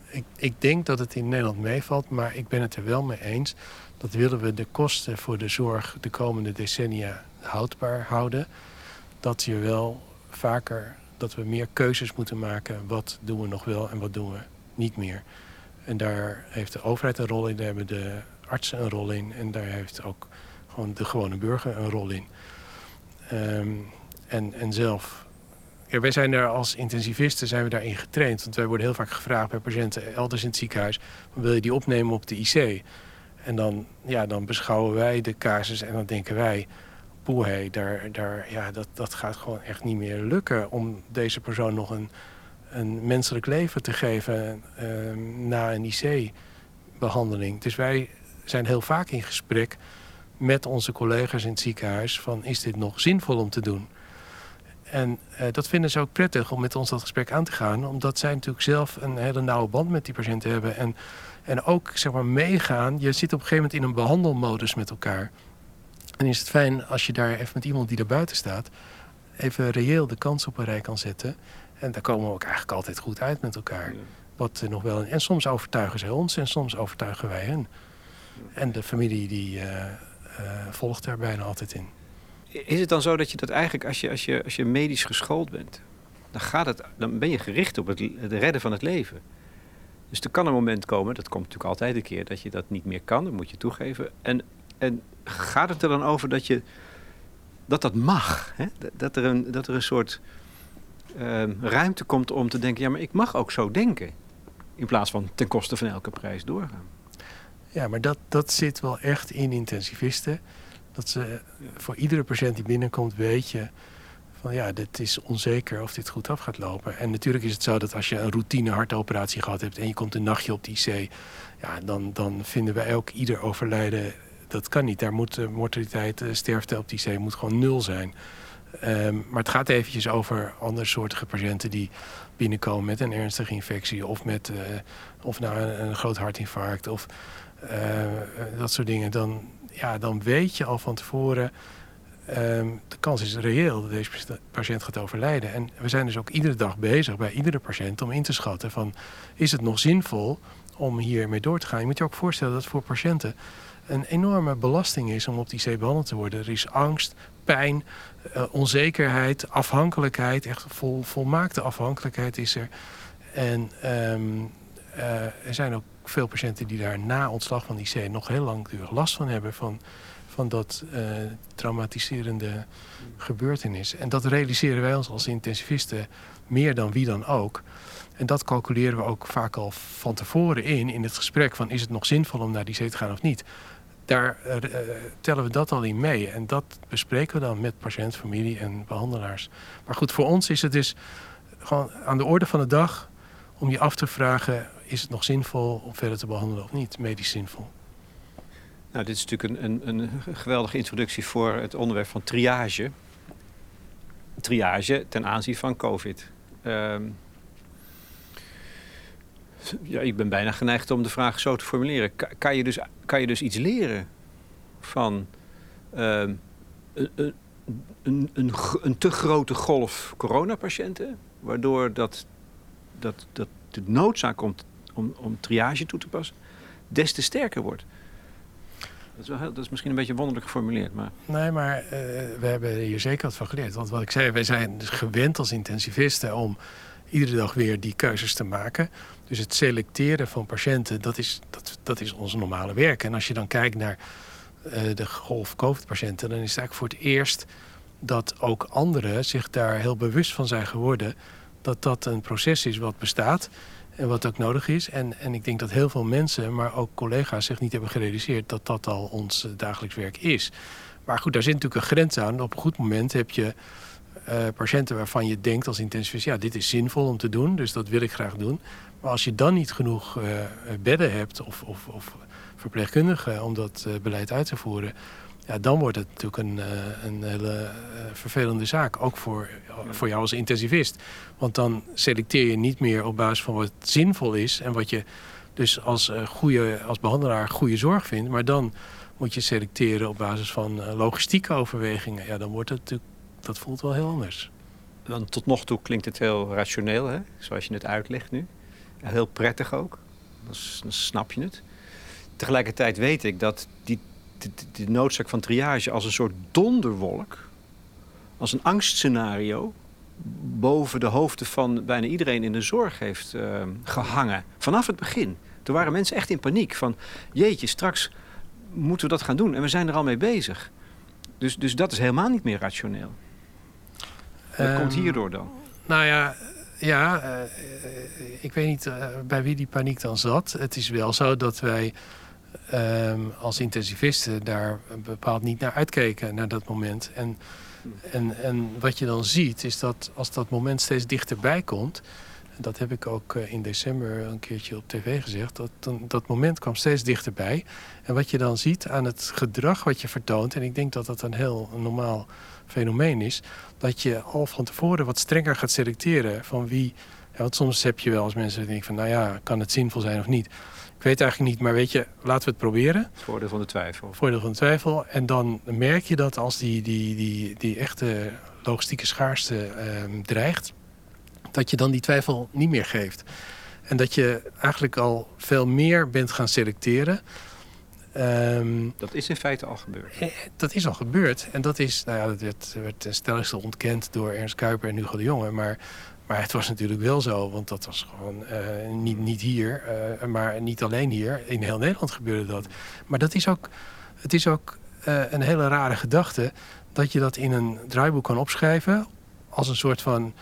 Ik, ik denk dat het in Nederland meevalt, maar ik ben het er wel mee eens. Dat willen we de kosten voor de zorg de komende decennia houdbaar houden. Dat je wel vaker, dat we meer keuzes moeten maken. Wat doen we nog wel en wat doen we niet meer. En daar heeft de overheid een rol in, daar hebben de een rol in. En daar heeft ook gewoon de gewone burger een rol in. Ehm, en, en zelf wij zijn daar als intensivisten zijn we daarin getraind. Want wij worden heel vaak gevraagd bij patiënten elders in het ziekenhuis... wil je die opnemen op de IC? En dan, ja, dan beschouwen wij de casus en dan denken wij... poeh, daar, daar, ja, dat, dat gaat gewoon echt niet meer lukken... om deze persoon nog een, een menselijk leven te geven ehm, na een IC-behandeling. Dus wij zijn heel vaak in gesprek met onze collega's in het ziekenhuis... van is dit nog zinvol om te doen? En eh, dat vinden ze ook prettig om met ons dat gesprek aan te gaan. Omdat zij natuurlijk zelf een hele nauwe band met die patiënten hebben. En, en ook zeg maar meegaan. Je zit op een gegeven moment in een behandelmodus met elkaar. En is het fijn als je daar even met iemand die er buiten staat... even reëel de kans op een rij kan zetten. En daar komen we ook eigenlijk altijd goed uit met elkaar. Wat nog wel, en soms overtuigen zij ons en soms overtuigen wij hen. En de familie die eh, eh, volgt daar bijna altijd in. Is het dan zo dat je dat eigenlijk, als je, als je, als je medisch geschoold bent, dan, gaat het, dan ben je gericht op het, redden van het leven. Dus er kan een moment komen, dat komt natuurlijk altijd een keer, dat je dat niet meer kan, dat moet je toegeven. En, en gaat het er dan over dat je, dat, dat mag? Hè? Dat- Dat, er een, dat er een soort ehm, ruimte komt om te denken, ja, maar ik mag ook zo denken. In plaats van ten koste van elke prijs doorgaan. Ja, maar dat, dat zit wel echt in intensivisten. Dat ze voor iedere patiënt die binnenkomt weet je van ja, dit is onzeker of dit goed af gaat lopen. En natuurlijk is het zo dat als je een routine hartoperatie gehad hebt en je komt een nachtje op de IC, ja, dan, dan vinden wij ook ieder overlijden, dat kan niet. Daar moet de mortaliteit, de sterfte op de IC moet gewoon nul zijn. Ehm, maar het gaat eventjes over andersoortige patiënten die binnenkomen met een ernstige infectie of met eh, of na een, een groot hartinfarct of eh, eh, dat soort dingen. Dan, ja, dan weet je al van tevoren, ehm, de kans is reëel dat deze pati- patiënt gaat overlijden. En we zijn dus ook iedere dag bezig bij iedere patiënt om in te schatten van is het nog zinvol om hiermee door te gaan. Je moet je ook voorstellen dat voor patiënten een enorme belasting is om op die IC behandeld te worden. Er is angst, pijn, eh, onzekerheid, afhankelijkheid. Echt vol, volmaakte afhankelijkheid is er. En ehm, eh, er zijn ook veel patiënten die daar na ontslag van IC nog heel langdurig last van hebben. Van, van dat eh, traumatiserende gebeurtenis. En dat realiseren wij ons als intensivisten meer dan wie dan ook. En dat calculeren we ook vaak al van tevoren in, in het gesprek van is het nog zinvol om naar die zee te gaan of niet. Daar eh, tellen we dat al in mee. En dat bespreken we dan met patiënt, familie en behandelaars. Maar goed, voor ons is het dus gewoon aan de orde van de dag om je af te vragen: is het nog zinvol om verder te behandelen of niet? Medisch zinvol. Nou, dit is natuurlijk een, een, een geweldige introductie voor het onderwerp van triage. Triage ten aanzien van COVID. Ehm, ja, ik ben bijna geneigd om de vraag zo te formuleren. Ka- Kan je dus, kan je dus iets leren van ehm, een, een, een, een te grote golf coronapatiënten, waardoor dat, dat, dat de noodzaak om, om, om triage toe te passen des te sterker wordt? Dat is, wel heel, dat is misschien een beetje wonderlijk geformuleerd, maar... Nee, maar eh, we hebben hier zeker wat van geleerd. Want wat ik zei, wij zijn dus gewend als intensivisten om iedere dag weer die keuzes te maken. Dus het selecteren van patiënten, dat is, dat, dat is ons normale werk. En als je dan kijkt naar eh, de golf COVID-patiënten, dan is het eigenlijk voor het eerst dat ook anderen zich daar heel bewust van zijn geworden dat dat een proces is wat bestaat en wat ook nodig is. En, en ik denk dat heel veel mensen, maar ook collega's, zich niet hebben gerealiseerd dat dat al ons eh, dagelijks werk is. Maar goed, daar zit natuurlijk een grens aan. Op een goed moment heb je eh, patiënten waarvan je denkt als intensivist... ja, dit is zinvol om te doen, dus dat wil ik graag doen. Maar als je dan niet genoeg eh, bedden hebt of, of, of verpleegkundigen om dat beleid uit te voeren... Ja, dan wordt het natuurlijk een, eh, een hele eh, vervelende zaak. Ook voor, voor jou als intensivist. Want dan selecteer je niet meer op basis van wat zinvol is... en wat je dus als, eh, goede, als behandelaar goede zorg vindt. Maar dan moet je selecteren op basis van logistieke overwegingen. Ja, dan wordt het natuurlijk... Dat voelt wel heel anders. Want tot nog toe klinkt het heel rationeel, hè? zoals je het uitlegt nu. Heel prettig ook. Dan snap je het. Tegelijkertijd weet ik dat die, de, noodzaak van triage als een soort donderwolk, als een angstscenario, boven de hoofden van bijna iedereen in de zorg heeft eh, gehangen. Vanaf het begin. Toen waren mensen echt in paniek van, jeetje, straks moeten we dat gaan doen. En we zijn er al mee bezig. Dus, dus dat is helemaal niet meer rationeel. Dat komt Ehm, hierdoor dan. Nou ja, ja eh, eh, ik weet niet bij wie die paniek dan zat. Het is wel zo dat wij ehm, als intensivisten daar bepaald niet naar uitkeken, naar dat moment. En, en, en wat je dan ziet, is dat als dat moment steeds dichterbij komt... dat heb ik ook eh, in december een keertje op tv gezegd... Dat, dat moment kwam steeds dichterbij. En wat je dan ziet aan het gedrag wat je vertoont... en ik denk dat dat een heel normaal fenomeen is... dat je al van tevoren wat strenger gaat selecteren van wie... Ja, want soms heb je wel als mensen die denken van... nou ja, kan het zinvol zijn of niet? Ik weet eigenlijk niet, maar weet je, laten we het proberen. Het voordeel van de twijfel. Voordeel van de twijfel. En dan merk je dat als die, die, die, die echte logistieke schaarste ehm, dreigt... dat je dan die twijfel niet meer geeft. En dat je eigenlijk al veel meer bent gaan selecteren... Ehm, Dat is in feite al gebeurd. eh, Dat is al gebeurd. En dat is, nou ja, dat werd, werd stelligste ontkend door Ernst Kuiper en Hugo de Jonge. Maar, maar het was natuurlijk wel zo, want dat was gewoon eh, niet, niet hier, eh, maar niet alleen hier. In heel Nederland gebeurde dat. Maar dat is ook, het is ook eh, een hele rare gedachte dat je dat in een draaiboek kan opschrijven als een soort van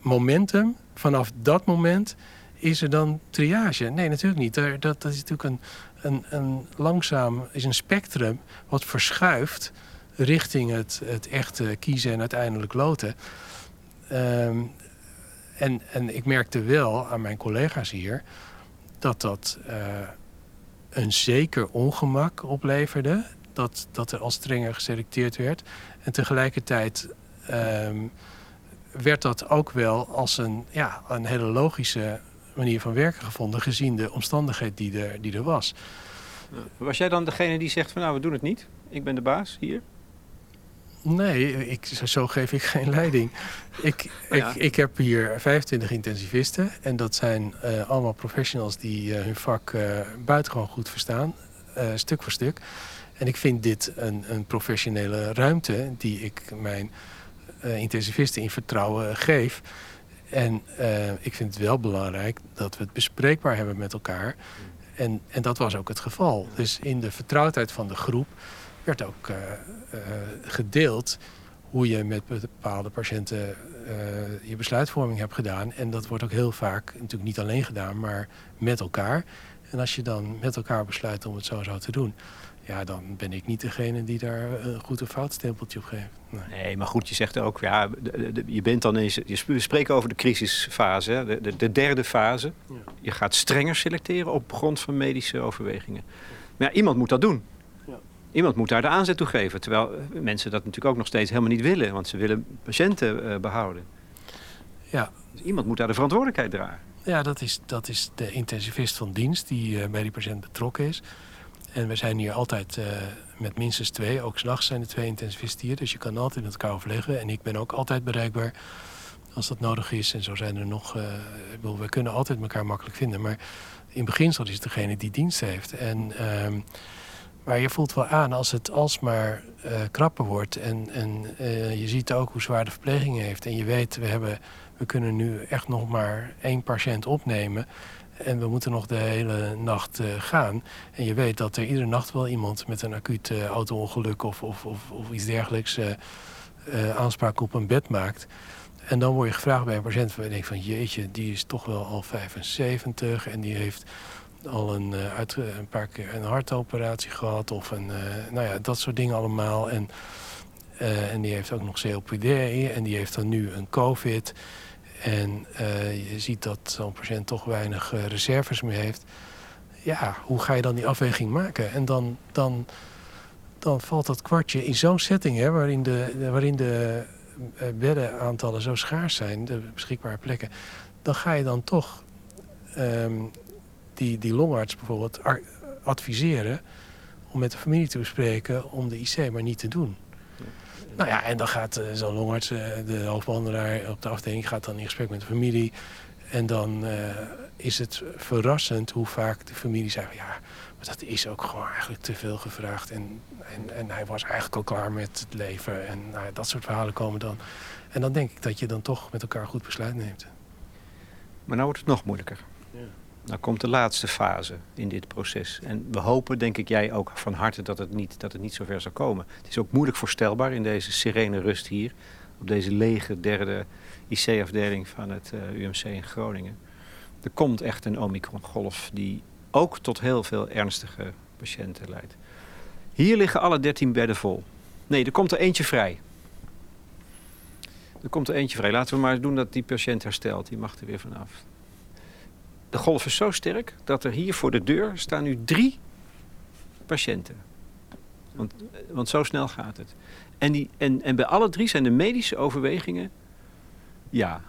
momentum. Vanaf dat moment is er dan triage. Nee, natuurlijk niet. Dat, dat is natuurlijk een, een, een langzaam is een spectrum wat verschuift richting het, het echte kiezen en uiteindelijk loten. Ehm, en, en ik merkte wel aan mijn collega's hier dat dat eh, een zeker ongemak opleverde. Dat, dat er al strenger geselecteerd werd. En tegelijkertijd ehm, werd dat ook wel als een, ja, een hele logische manier van werken gevonden... gezien de omstandigheid die er, die er was. Was jij dan degene die zegt van nou, we doen het niet? Ik ben de baas hier. Nee, ik, zo geef ik geen leiding. Ik, Ja. ik, ik heb hier 25 intensivisten. En dat zijn eh, allemaal professionals die eh, hun vak eh, buitengewoon goed verstaan. stuk voor stuk. En ik vind dit een, een professionele ruimte die ik mijn intensivisten in vertrouwen geef. En ik vind het wel belangrijk dat we het bespreekbaar hebben met elkaar. En, en dat was ook het geval. Dus in de vertrouwdheid van de groep werd ook eh, eh, gedeeld hoe je met bepaalde patiënten eh, je besluitvorming hebt gedaan. En dat wordt ook heel vaak natuurlijk niet alleen gedaan, maar met elkaar. En als je dan met elkaar besluit om het zo zo te doen, ja, dan ben ik niet degene die daar een goed of fout stempeltje op geeft. Nee. Nee, maar goed, je zegt ook, ja, de- de- je bent dan in, je sp- we spreken over de crisisfase, de, de, de derde fase. Ja. Je gaat strenger selecteren op grond van medische overwegingen. Maar ja, iemand moet dat doen. Iemand moet daar de aanzet toe geven. Terwijl eh, mensen dat natuurlijk ook nog steeds helemaal niet willen, want ze willen patiënten eh, behouden. Ja. Dus iemand moet daar de verantwoordelijkheid dragen. Ja, dat is, dat is de intensivist van dienst die eh, bij die patiënt betrokken is. En we zijn hier altijd met minstens twee. Ook s'nachts zijn er twee intensivisten hier. Dus je kan altijd met elkaar overleggen. En ik ben ook altijd bereikbaar als dat nodig is. En zo zijn er nog... ik bedoel, we kunnen altijd elkaar makkelijk vinden. Maar in beginsel is het degene die dienst heeft. En, ehm, maar je voelt wel aan als het alsmaar eh krapper wordt. En, en eh, je ziet ook hoe zwaar de verpleging heeft. En je weet, we, hebben, we kunnen nu echt nog maar één patiënt opnemen. En we moeten nog de hele nacht eh, gaan. En je weet dat er iedere nacht wel iemand met een acuut auto-ongeluk of, of, of, of iets dergelijks aanspraak op een bed maakt. En dan word je gevraagd bij een patiënt waar je denkt van jeetje, die is toch wel al 75 en die heeft al een, eh, uit, een paar keer een hartoperatie gehad of een, eh, nou ja, dat soort dingen allemaal. En Eh, en die heeft ook nog COPD en die heeft dan nu een COVID. En eh, je ziet dat zo'n patiënt toch weinig eh, reserves meer heeft. Ja, hoe ga je dan die afweging maken? En dan, dan, dan valt dat kwartje in zo'n setting, hè, waarin de, waarin de eh, beddenaantallen zo schaars zijn, de beschikbare plekken. Dan ga je dan toch ehm, die, die longarts bijvoorbeeld adviseren om met de familie te bespreken om de IC maar niet te doen. Nou ja, en dan gaat eh, zo'n longarts, eh, de hoofdbehandelaar op de afdeling, gaat dan in gesprek met de familie. En dan eh, is het verrassend hoe vaak de familie zegt, ja, maar dat is ook gewoon eigenlijk te veel gevraagd. En, en, en hij was eigenlijk al klaar met het leven. En nou, dat soort verhalen komen dan. En dan denk ik dat je dan toch met elkaar goed besluit neemt. Maar nou wordt het nog moeilijker. Nou komt de laatste fase in dit proces. En we hopen, denk ik, jij ook van harte dat het niet, dat het niet zover zal komen. Het is ook moeilijk voorstelbaar in deze serene rust hier. Op deze lege derde IC-afdeling van het eh, UMC in Groningen. Er komt echt een Omicron-golf die ook tot heel veel ernstige patiënten leidt. Hier liggen alle 13 bedden vol. Nee, er komt er eentje vrij. Er komt er eentje vrij. Laten we maar doen dat die patiënt herstelt. Die mag er weer vanaf. De golf is zo sterk dat er hier voor de deur staan nu drie patiënten. Want, want zo snel gaat het. En, die, en, en bij alle drie zijn de medische overwegingen... Ja,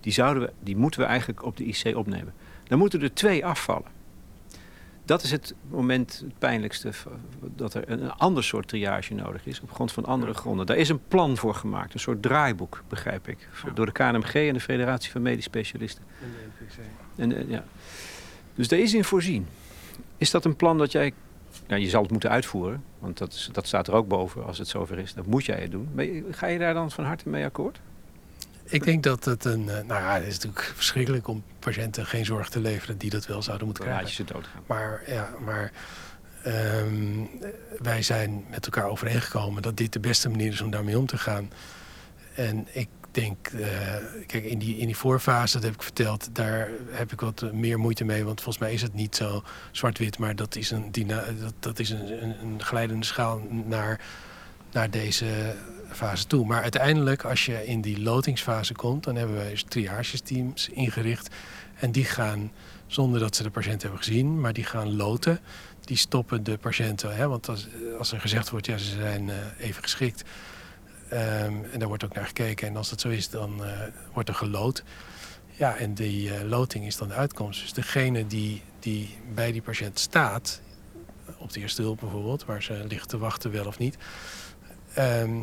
die, zouden we, die moeten we eigenlijk op de IC opnemen. Dan moeten er twee afvallen. Dat is het moment het pijnlijkste. Dat er een, ander soort triage nodig is. Op grond van andere gronden. Daar is een plan voor gemaakt. Een soort draaiboek, begrijp ik. Door de KNMG en de Federatie van Medisch Specialisten. En, eh, ja. Dus daar is in voorzien. Is dat een plan dat jij... Nou, je zal het moeten uitvoeren. Want dat, is, dat staat er ook boven als het zover is. Dat moet jij het doen. Maar je- ga je daar dan van harte mee akkoord? Ik denk dat het een... eh, nou ja, het is natuurlijk verschrikkelijk om patiënten geen zorg te leveren die dat wel zouden moeten laat krijgen. je ze doodgaan. Maar, ja, maar ehm, wij zijn met elkaar overeengekomen dat dit de beste manier is om daarmee om te gaan. En ik denk, eh, kijk, in die, in die voorfase, dat heb ik verteld, daar heb ik wat meer moeite mee. Want volgens mij is het niet zo zwart-wit, maar dat is een, dat, dat is een, een, een glijdende schaal naar, naar deze fase toe. Maar uiteindelijk, als je in die lotingsfase komt, dan hebben wij dus triagesteams ingericht. En die gaan zonder dat ze de patiënt hebben gezien, maar die gaan loten. Die stoppen de patiënten, hè, want als, als er gezegd wordt, ja, ze zijn eh, even geschikt. ehm, en daar wordt ook naar gekeken. En als dat zo is, dan eh, wordt er geloot. Ja, en die eh, loting is dan de uitkomst. Dus degene die, die bij die patiënt staat, op de eerste hulp bijvoorbeeld, waar ze ligt te wachten, wel of niet. ehm,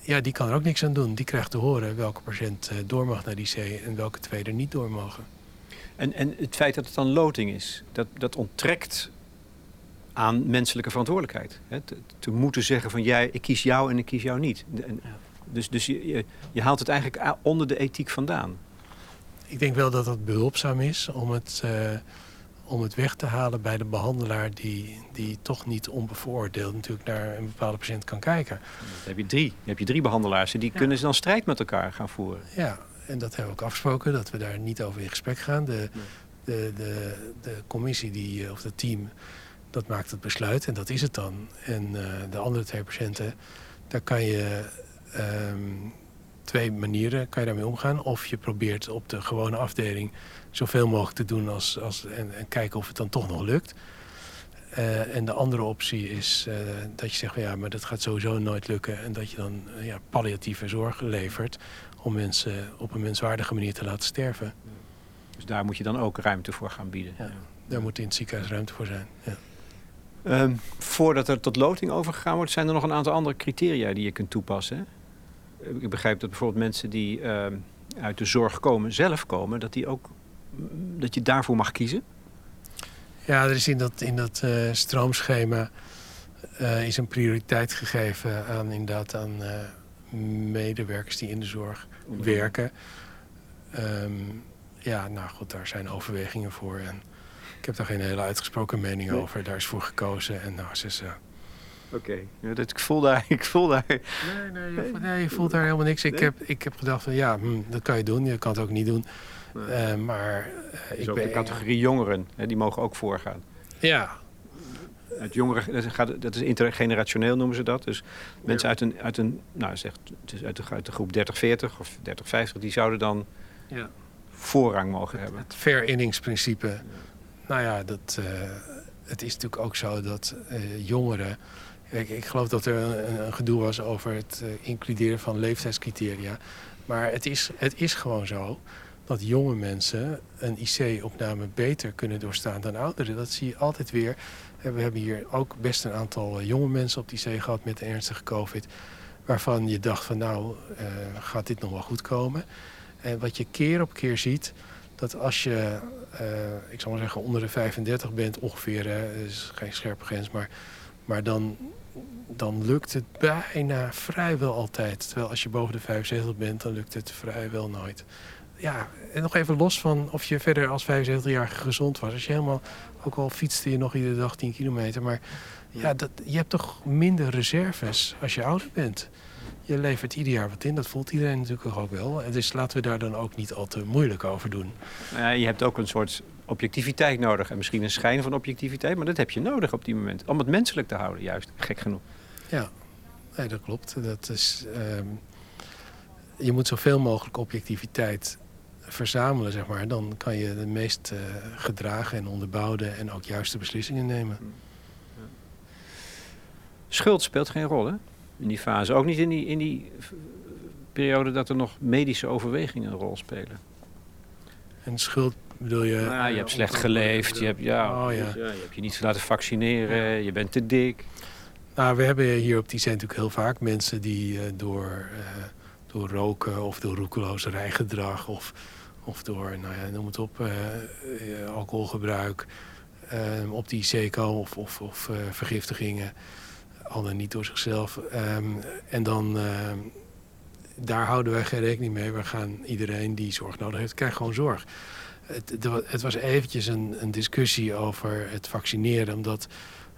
ja, die kan er ook niks aan doen. Die krijgt te horen welke patiënt eh, door mag naar die C en welke twee er niet door mogen. En, en het feit dat het dan loting is, dat, dat onttrekt aan menselijke verantwoordelijkheid. Hè? Te, te moeten zeggen van jij, ik kies jou en ik kies jou niet. En. Dus, dus je, je, je haalt het eigenlijk onder de ethiek vandaan. Ik denk wel dat dat behulpzaam is om het, eh, om het weg te halen bij de behandelaar die, die toch niet onbevooroordeeld natuurlijk naar een bepaalde patiënt kan kijken. Dan heb je drie. Dan heb je drie behandelaars en die Ja. kunnen ze dan strijd met elkaar gaan voeren. Ja, en dat hebben we ook afgesproken, dat we daar niet over in gesprek gaan. De, Nee. de, de, de commissie die, eh, of het team, dat maakt het besluit en dat is het dan. En eh, de andere twee patiënten, daar kan je ehm, twee manieren kan je daarmee omgaan. Of je probeert op de gewone afdeling zoveel mogelijk te doen als, als, en, en kijken of het dan toch nog lukt. Eh, en de andere optie is eh, dat je zegt, van, ja, maar dat gaat sowieso nooit lukken. En dat je dan eh, ja, palliatieve zorg levert om mensen op een menswaardige manier te laten sterven. Dus daar moet je dan ook ruimte voor gaan bieden. Ja. Daar moet in het ziekenhuis ruimte voor zijn. Ja. Ehm, voordat er tot loting overgegaan wordt, zijn er nog een aantal andere criteria die je kunt toepassen. hè? Ik begrijp dat bijvoorbeeld mensen die ehm, uit de zorg komen, zelf komen, dat, die ook, dat je daarvoor mag kiezen. Ja, er is in dat, in dat eh, stroomschema eh, is een prioriteit gegeven aan inderdaad aan eh, medewerkers die in de zorg werken. Ehm, ja, nou goed, daar zijn overwegingen voor. En ik heb daar geen hele uitgesproken mening Nee. over. Daar is voor gekozen. En nou, ze is, Oké. Ja, dat- ik voel daar, ik voel daar. Nee, nee, je, voelt- nee, je voelt daar helemaal niks. Ik, Nee? heb, ik heb gedacht van ja, hm, dat kan je doen. Je kan het ook niet doen. Nee. Eh, maar eh, Dus ik ben de categorie jongeren, hè, die mogen ook voorgaan. Ja. uit jongeren, dat, gaat, dat is intergenerationeel noemen ze dat. Dus mensen uit een, uit een nou zeg, het uit de, uit de groep 30-40 of 30-50, die zouden dan Ja. voorrang mogen hebben. Het ver-inningsprincipe. Nou ja, dat, eh, het is natuurlijk ook zo dat jongeren... Ik, ik geloof dat er een, gedoe was over het eh, includeren van leeftijdscriteria. Maar het is, het is gewoon zo dat jonge mensen een IC-opname beter kunnen doorstaan dan ouderen. Dat zie je altijd weer. En we hebben hier ook best een aantal eh, jonge mensen op de IC gehad met ernstige COVID. Waarvan je dacht van nou, eh, gaat dit nog wel goed komen? En wat je keer op keer ziet, dat als je, eh, ik zal maar zeggen, onder de 35 bent ongeveer, dat is geen scherpe grens, maar, maar dan, dan lukt het bijna vrijwel altijd. Terwijl als je boven de 75 bent, dan lukt het vrijwel nooit. Ja, en nog even los van of je verder als 75-jarige gezond was. Als je helemaal, ook al fietste je nog iedere dag 10 kilometer, maar ja, dat, je hebt toch minder reserves als je ouder bent. Je levert ieder jaar wat in, dat voelt iedereen natuurlijk ook wel. En dus laten we daar dan ook niet al te moeilijk over doen. Nou ja, je hebt ook een soort objectiviteit nodig. En misschien een schijn van objectiviteit, maar dat heb je nodig op die moment. Om het menselijk te houden, juist. Gek genoeg. Ja, nee, dat klopt. Dat is, ehm, je moet zoveel mogelijk objectiviteit verzamelen, zeg maar. Dan kan je de meest eh, gedragen en onderbouwde en ook juiste beslissingen nemen. Schuld speelt geen rol, hè? In die fase. Ook niet in die, in die v- periode dat er nog medische overwegingen een rol spelen. En schuld bedoel je... Nou ja, je eh, hebt slecht om- geleefd, je hebt, ja, Oh, ja. je hebt je niet laten vaccineren, je bent te dik. Nou, we hebben hier op die zijn natuurlijk heel vaak mensen die eh, door, eh, door roken of door roekeloos rijgedrag of, of door, nou ja, noem het op, eh, alcoholgebruik eh, op die komen of, of, vergiftigingen, al dan niet door zichzelf. Ehm, en dan, ehm, daar houden wij geen rekening mee. We gaan iedereen die zorg nodig heeft, krijgt gewoon zorg. Het, het was eventjes een, een discussie over het vaccineren, omdat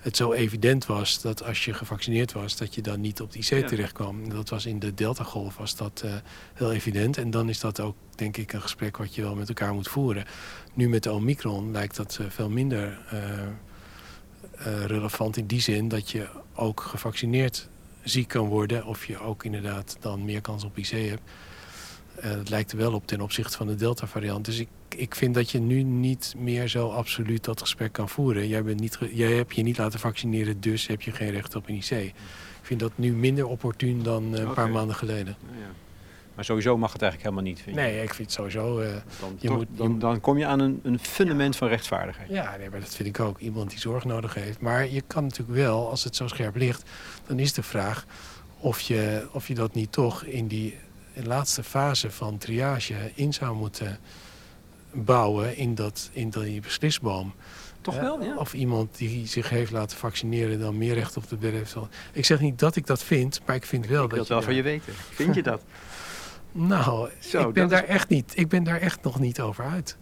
het zo evident was dat als je gevaccineerd was, dat je dan niet op de IC Ja. terecht kwam. Dat was in de Delta-golf was dat eh, heel evident. En dan is dat ook, denk ik, een gesprek wat je wel met elkaar moet voeren. Nu met de Omicron lijkt dat eh, veel minder eh, relevant in die zin dat je ook gevaccineerd ziek kan worden. Of je ook inderdaad dan meer kans op IC hebt. Dat lijkt er wel op ten opzichte van de Delta-variant. Dus ik, ik vind dat je nu niet meer zo absoluut dat gesprek kan voeren. Jij, bent niet jij hebt je niet laten vaccineren, dus heb je geen recht op een IC. Ik vind dat nu minder opportun dan eh, een paar maanden geleden. Ja. Maar sowieso mag het eigenlijk helemaal niet, vind je? Nee, ik vind het sowieso... eh, Dan, je toch- moet- je dan, dan kom je aan een, een fundament van rechtvaardigheid. Ja, nee, maar dat vind ik ook. Iemand die zorg nodig heeft. Maar je kan natuurlijk wel, als het zo scherp ligt... dan is de vraag of je, of je dat niet toch in die laatste fase van triage... in zou moeten bouwen in, dat, in die beslisboom. Toch Ja, wel, ja. Of iemand die zich heeft laten vaccineren... dan meer recht op de bed heeft. Ik zeg niet dat ik dat vind, maar ik vind wel Ik wil dat het wel van je weten. Vind je dat? Nou, Zo, ik, ben dat daar echt niet, ik ben daar echt nog niet over uit.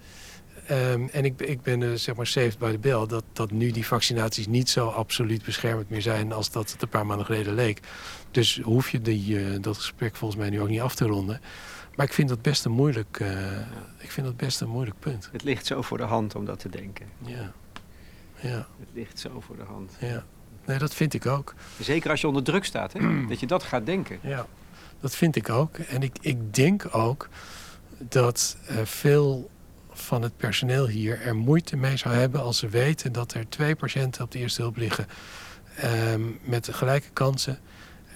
Ehm, en ik, ik ben eh, zeg maar saved by the bell dat, dat nu die vaccinaties niet zo absoluut beschermend meer zijn als dat het een paar maanden geleden leek. Dus hoef je die, eh, dat gesprek volgens mij nu ook niet af te ronden. Maar ik vind dat best een moeilijk, eh, ik vind dat best een moeilijk punt. Het ligt zo voor de hand om dat te denken. Ja, ja, Het ligt zo voor de hand. ja. Nee, dat vind ik ook. Zeker als je onder druk staat, hè? dat je dat gaat denken. Ja, dat vind ik ook. En ik, ik denk ook dat eh, veel van het personeel hier er moeite mee zou hebben als ze weten dat er twee patiënten op de eerste hulp liggen ehm, met gelijke kansen.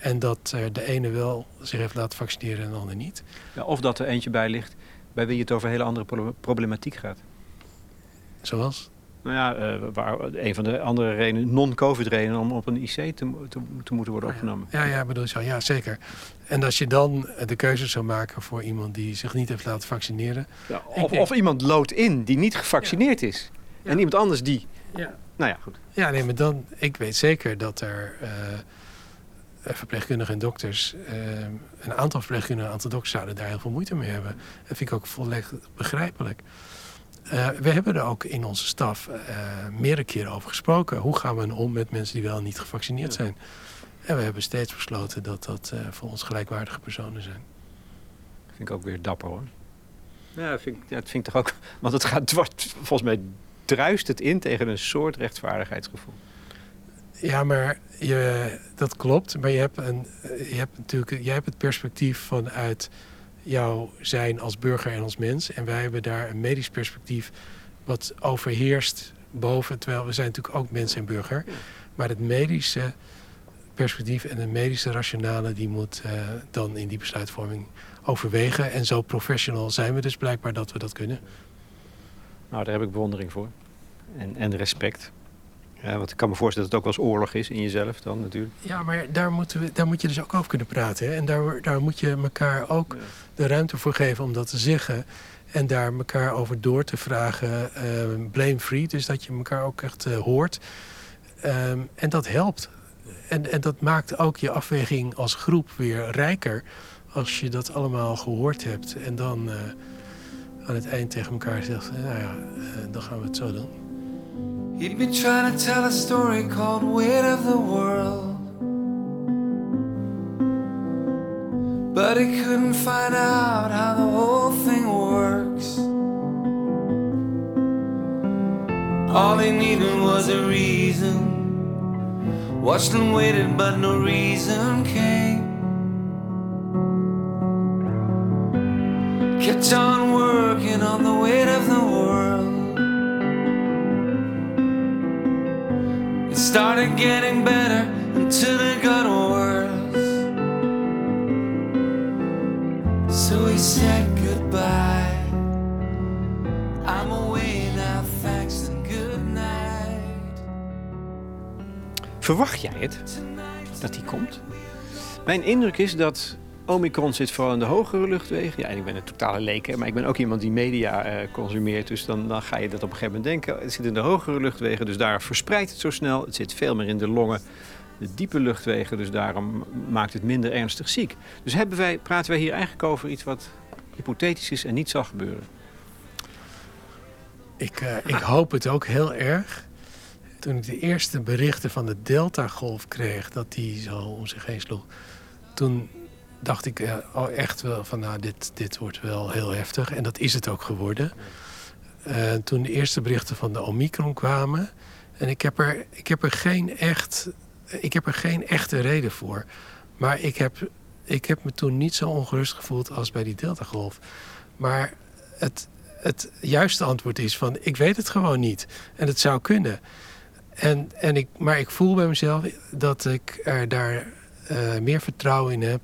En dat er de ene wel zich heeft laten vaccineren en de ander niet. Ja, of dat er eentje bij ligt bij wie het over hele andere pro- problematiek gaat. Zoals? Nou ja, eh, waar een van de andere redenen, non-covid redenen om op een IC te, te, te moeten worden opgenomen. Ja, ja, bedoel zo. Ja, zeker. En als je dan eh, de keuze zou maken voor iemand die zich niet heeft laten vaccineren. Ja, of, denk- of iemand loodt in die niet gevaccineerd is. En iemand anders die. Ja. Nou ja, goed. Ja, nee, maar dan, ik weet zeker dat er eh, verpleegkundigen en dokters, eh, een aantal verpleegkundigen en een aantal dokters zouden daar heel veel moeite mee hebben. Dat vind ik ook volledig begrijpelijk. Eh, we hebben er ook in onze staf eh, meerdere keren over gesproken. Hoe gaan we om met mensen die wel niet gevaccineerd Ja. zijn? En we hebben steeds besloten dat dat eh, voor ons gelijkwaardige personen zijn. Vind ik ook weer dapper hoor. Ja, dat vind ik, ja, dat vind ik toch ook. Want het gaat dwars, volgens mij druist het in tegen een soort rechtvaardigheidsgevoel. Ja, maar je, dat klopt. Maar je hebt, een, je hebt natuurlijk je hebt het perspectief vanuit jouw zijn als burger en als mens. En wij hebben daar een medisch perspectief wat overheerst boven. Terwijl we zijn natuurlijk ook mens en burger. Maar het medische perspectief en de medische rationale... die moet eh, dan in die besluitvorming overwegen. En zo professional zijn we dus blijkbaar dat we dat kunnen. Nou, daar heb ik bewondering voor. En, en respect. Ja, want ik kan me voorstellen dat het ook wel eens oorlog is in jezelf dan natuurlijk. Ja, maar daar, moeten we, daar moet je dus ook over kunnen praten. Hè? En daar, daar moet je elkaar ook de ruimte voor geven om dat te zeggen. En daar elkaar over door te vragen. eh, blame free, dus dat je elkaar ook echt eh, hoort. Ehm, en dat helpt. En, en dat maakt ook je afweging als groep weer rijker. Als je dat allemaal gehoord hebt. En dan eh, aan het eind tegen elkaar zegt... nou ja, eh, dan gaan we het zo doen. He'd been trying to tell a story called Weight of the World. But he couldn't find out how the whole thing works. All he needed was a reason. Watched and waited, but no reason came. Started getting better until it got worse. So he said goodbye. I'm away now, thanks and good night. Verwacht jij het? Dat die komt? Mijn indruk is dat Omicron zit vooral in de hogere luchtwegen. Ja, en ik ben een totale leek, maar ik ben ook iemand die media eh, consumeert. Dus dan, dan ga je dat op een gegeven moment denken. Het zit in de hogere luchtwegen, dus daar verspreidt het zo snel. Het zit veel meer in de longen, de diepe luchtwegen. Dus daarom maakt het minder ernstig ziek. Dus hebben wij, praten wij hier eigenlijk over iets wat hypothetisch is en niet zal gebeuren. Ik, eh, ik hoop het ook heel erg. Toen ik de eerste berichten van de Delta-golf kreeg, dat die zo om zich heen sloeg, toen dacht ik oh, echt wel van, nou, dit, dit wordt wel heel heftig. En dat is het ook geworden. Eh, toen de eerste berichten van de Omicron kwamen, en ik heb er, ik heb er, geen, echt, ik heb er geen echte reden voor. Maar ik heb, ik heb me toen niet zo ongerust gevoeld als bij die Delta-golf. Maar het, het juiste antwoord is van ik weet het gewoon niet. En het zou kunnen. En, en ik, maar ik voel bij mezelf dat ik er daar eh, meer vertrouwen in heb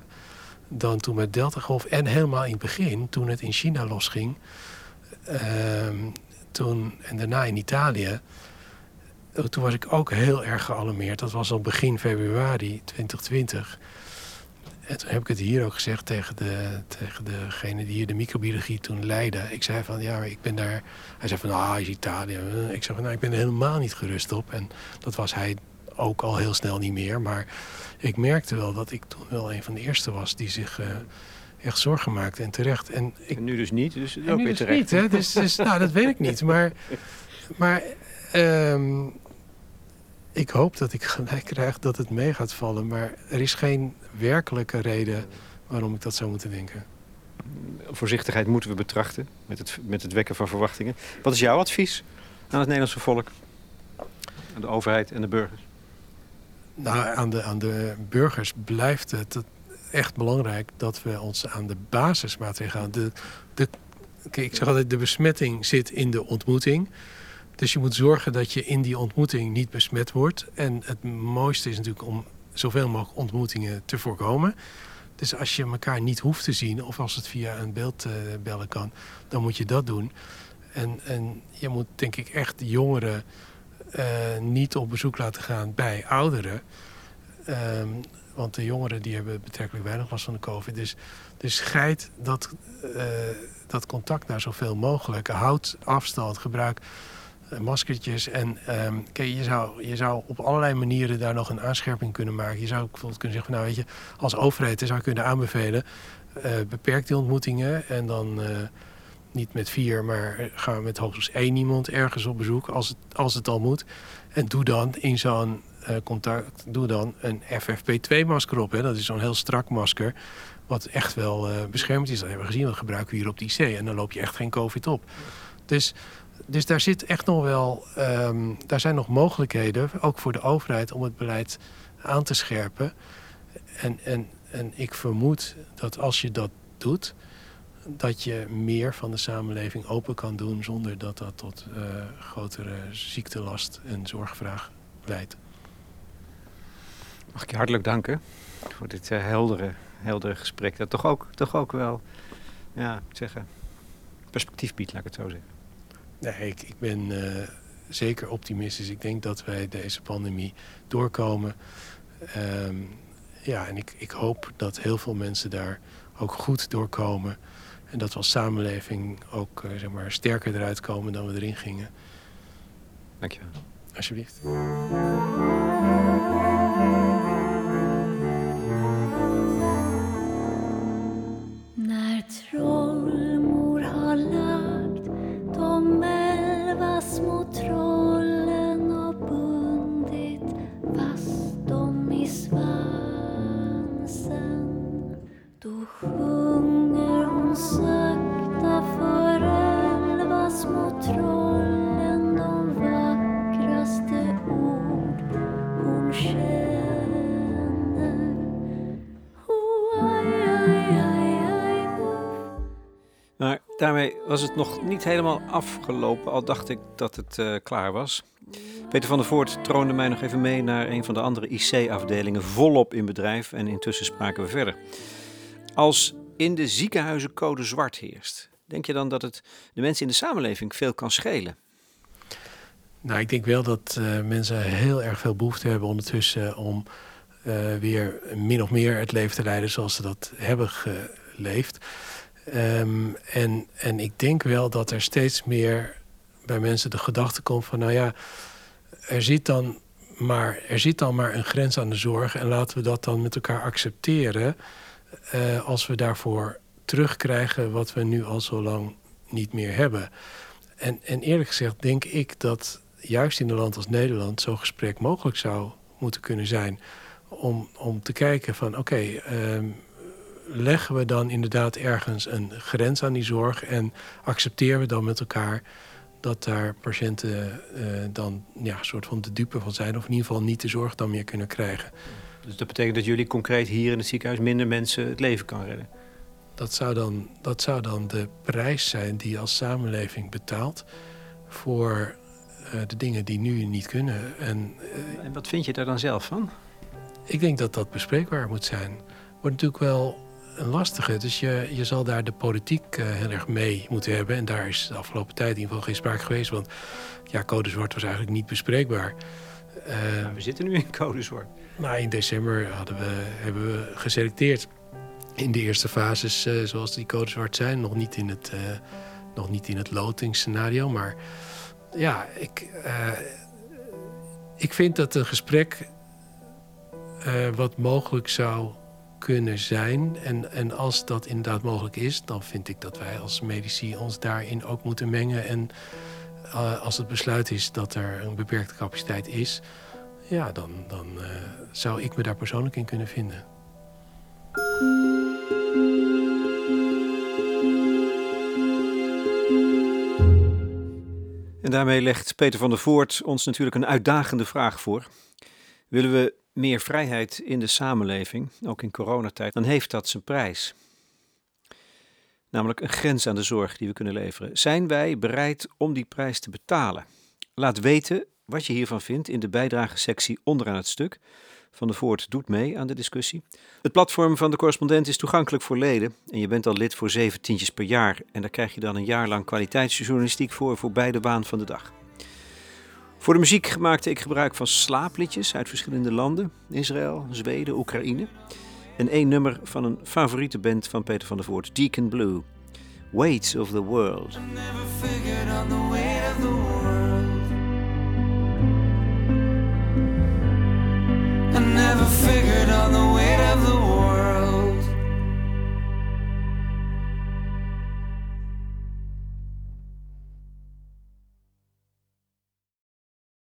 dan toen met Delta Golf. En helemaal in het begin, toen het in China losging. ehm, toen, en daarna in Italië. eh, Toen was ik ook heel erg gealarmeerd. Dat was al begin februari 2020. En toen heb ik het hier ook gezegd tegen, de, tegen degene die hier de microbiologie toen leidde. Ik zei van, ja, ik ben daar... Hij zei van, ah, is Italië. Ik zei van, nou, ik ben er helemaal niet gerust op. En dat was hij ook al heel snel niet meer. Maar ik merkte wel dat ik toen wel een van de eerste was die zich eh, echt zorgen maakte. En terecht. En ik En nu dus niet, dus ook weer dus terecht. niet, hè? Dus, dus, nou, dat weet ik niet. Maar, maar ehm, ik hoop dat ik gelijk krijg dat het mee gaat vallen. Maar er is geen werkelijke reden waarom ik dat zou moeten denken. Voorzichtigheid moeten we betrachten met het, met het wekken van verwachtingen. Wat is jouw advies aan het Nederlandse volk? Aan de overheid en de burgers? Nou, aan de, aan de burgers blijft het echt belangrijk dat we ons aan de basismaatregelen houden. De, de, ik zeg altijd, de besmetting zit in de ontmoeting. Dus je moet zorgen dat je in die ontmoeting niet besmet wordt. En het mooiste is natuurlijk om zoveel mogelijk ontmoetingen te voorkomen. Dus als je elkaar niet hoeft te zien, of als het via een beeld eh, bellen kan, dan moet je dat doen. En, en je moet denk ik echt jongeren niet op bezoek laten gaan bij ouderen. Ehm, want de jongeren die hebben betrekkelijk weinig last van de COVID. Dus, dus scheid dat, eh, dat contact naar zoveel mogelijk. Houd afstand, gebruik eh, maskertjes. En ehm, kijk, je, zou, je zou op allerlei manieren daar nog een aanscherping kunnen maken. Je zou bijvoorbeeld kunnen zeggen, van, nou weet je, als overheid zou je kunnen aanbevelen... eh, beperk die ontmoetingen en dan... eh, niet met vier, maar gaan we met hoogstens één iemand ergens op bezoek, als het, als het al moet. En doe dan in zo'n eh, contact, doe dan een FFP2-masker op. Hè. Dat is zo'n heel strak masker, wat echt wel eh beschermd is. Dat hebben we gezien, dat gebruiken we hier op de IC. En dan loop je echt geen COVID op. Dus dus daar zit echt nog wel, ehm, daar zijn nog mogelijkheden, ook voor de overheid, om het beleid aan te scherpen. En, en, en ik vermoed dat als je dat doet, dat je meer van de samenleving open kan doen zonder dat dat tot eh, grotere ziektelast en zorgvraag leidt. Mag ik je hartelijk danken voor dit eh, heldere, heldere gesprek. Dat toch ook, toch ook wel, ja, ik zeggen, perspectief biedt, laat ik het zo zeggen. Nee, ik, ik ben eh, zeker optimistisch. Ik denk dat wij deze pandemie doorkomen. Ehm, ja, en ik, ik hoop dat heel veel mensen daar ook goed doorkomen. En dat we als samenleving ook eh, zeg maar, sterker eruit komen dan we erin gingen. Dankjewel. Alsjeblieft. Maar daarmee was het nog niet helemaal afgelopen, al dacht ik dat het eh, klaar was. Peter van der Voort troonde mij nog even mee naar een van de andere IC-afdelingen, volop in bedrijf en intussen spraken we verder. Als in de ziekenhuizen code zwart heerst, denk je dan dat het de mensen in de samenleving veel kan schelen? Nou, ik denk wel dat eh, mensen heel erg veel behoefte hebben ondertussen om eh, weer min of meer het leven te leiden zoals ze dat hebben geleefd. Ehm, en, en ik denk wel dat er steeds meer bij mensen de gedachte komt van, nou ja, er zit dan maar, er zit dan maar een grens aan de zorg en laten we dat dan met elkaar accepteren eh, als we daarvoor terugkrijgen wat we nu al zo lang niet meer hebben. En, en eerlijk gezegd denk ik dat juist in een land als Nederland zo'n gesprek mogelijk zou moeten kunnen zijn. Om, om te kijken van oké, ehm, leggen we dan inderdaad ergens een grens aan die zorg en accepteren we dan met elkaar dat daar patiënten eh, dan ja, soort van de dupe van zijn, of in ieder geval niet de zorg dan meer kunnen krijgen. Dus dat betekent dat jullie concreet hier in het ziekenhuis minder mensen het leven kan redden? Dat zou dan, dat zou dan de prijs zijn die je als samenleving betaalt voor eh, de dingen die nu niet kunnen. En eh, En wat vind je daar dan zelf van? ik denk dat dat bespreekbaar moet zijn. Wordt natuurlijk wel een lastige. Dus je, je zal daar de politiek eh, heel erg mee moeten hebben. En daar is de afgelopen tijd in ieder geval geen sprake geweest. Want ja, code zwart was eigenlijk niet bespreekbaar. We zitten nu in code zwart. nou, in december hadden we, hebben we geselecteerd in de eerste fases, eh, zoals die code zwart zijn. Nog niet in het, eh, nog niet in het lotingsscenario. Maar ja, ik, eh, ik vind dat een gesprek wat mogelijk zou kunnen zijn. En, en als dat inderdaad mogelijk is, dan vind ik dat wij als medici ons daarin ook moeten mengen. En als het besluit is dat er een beperkte capaciteit is, ja, dan, dan zou ik me daar persoonlijk in kunnen vinden. En daarmee legt Peter van der Voort ons natuurlijk een uitdagende vraag voor. Willen we meer vrijheid in de samenleving, ook in coronatijd, dan heeft dat zijn prijs. Namelijk een grens aan de zorg die we kunnen leveren. Zijn wij bereid om die prijs te betalen? Laat weten wat je hiervan vindt in de bijdragesectie onderaan het stuk. Van der Voort doet mee aan de discussie. Het platform van de correspondent is toegankelijk voor leden. En je bent al lid voor zeven tientjes per jaar. En daar krijg je dan een jaar lang kwaliteitsjournalistiek voor, voor beide waan van de dag. Voor de muziek maakte ik gebruik van slaapliedjes uit verschillende landen. Israël, Zweden, Oekraïne. En één nummer van een favoriete band van Peter van der Voort, Deacon Blue. Weight of the world. never figured on the weight of the world.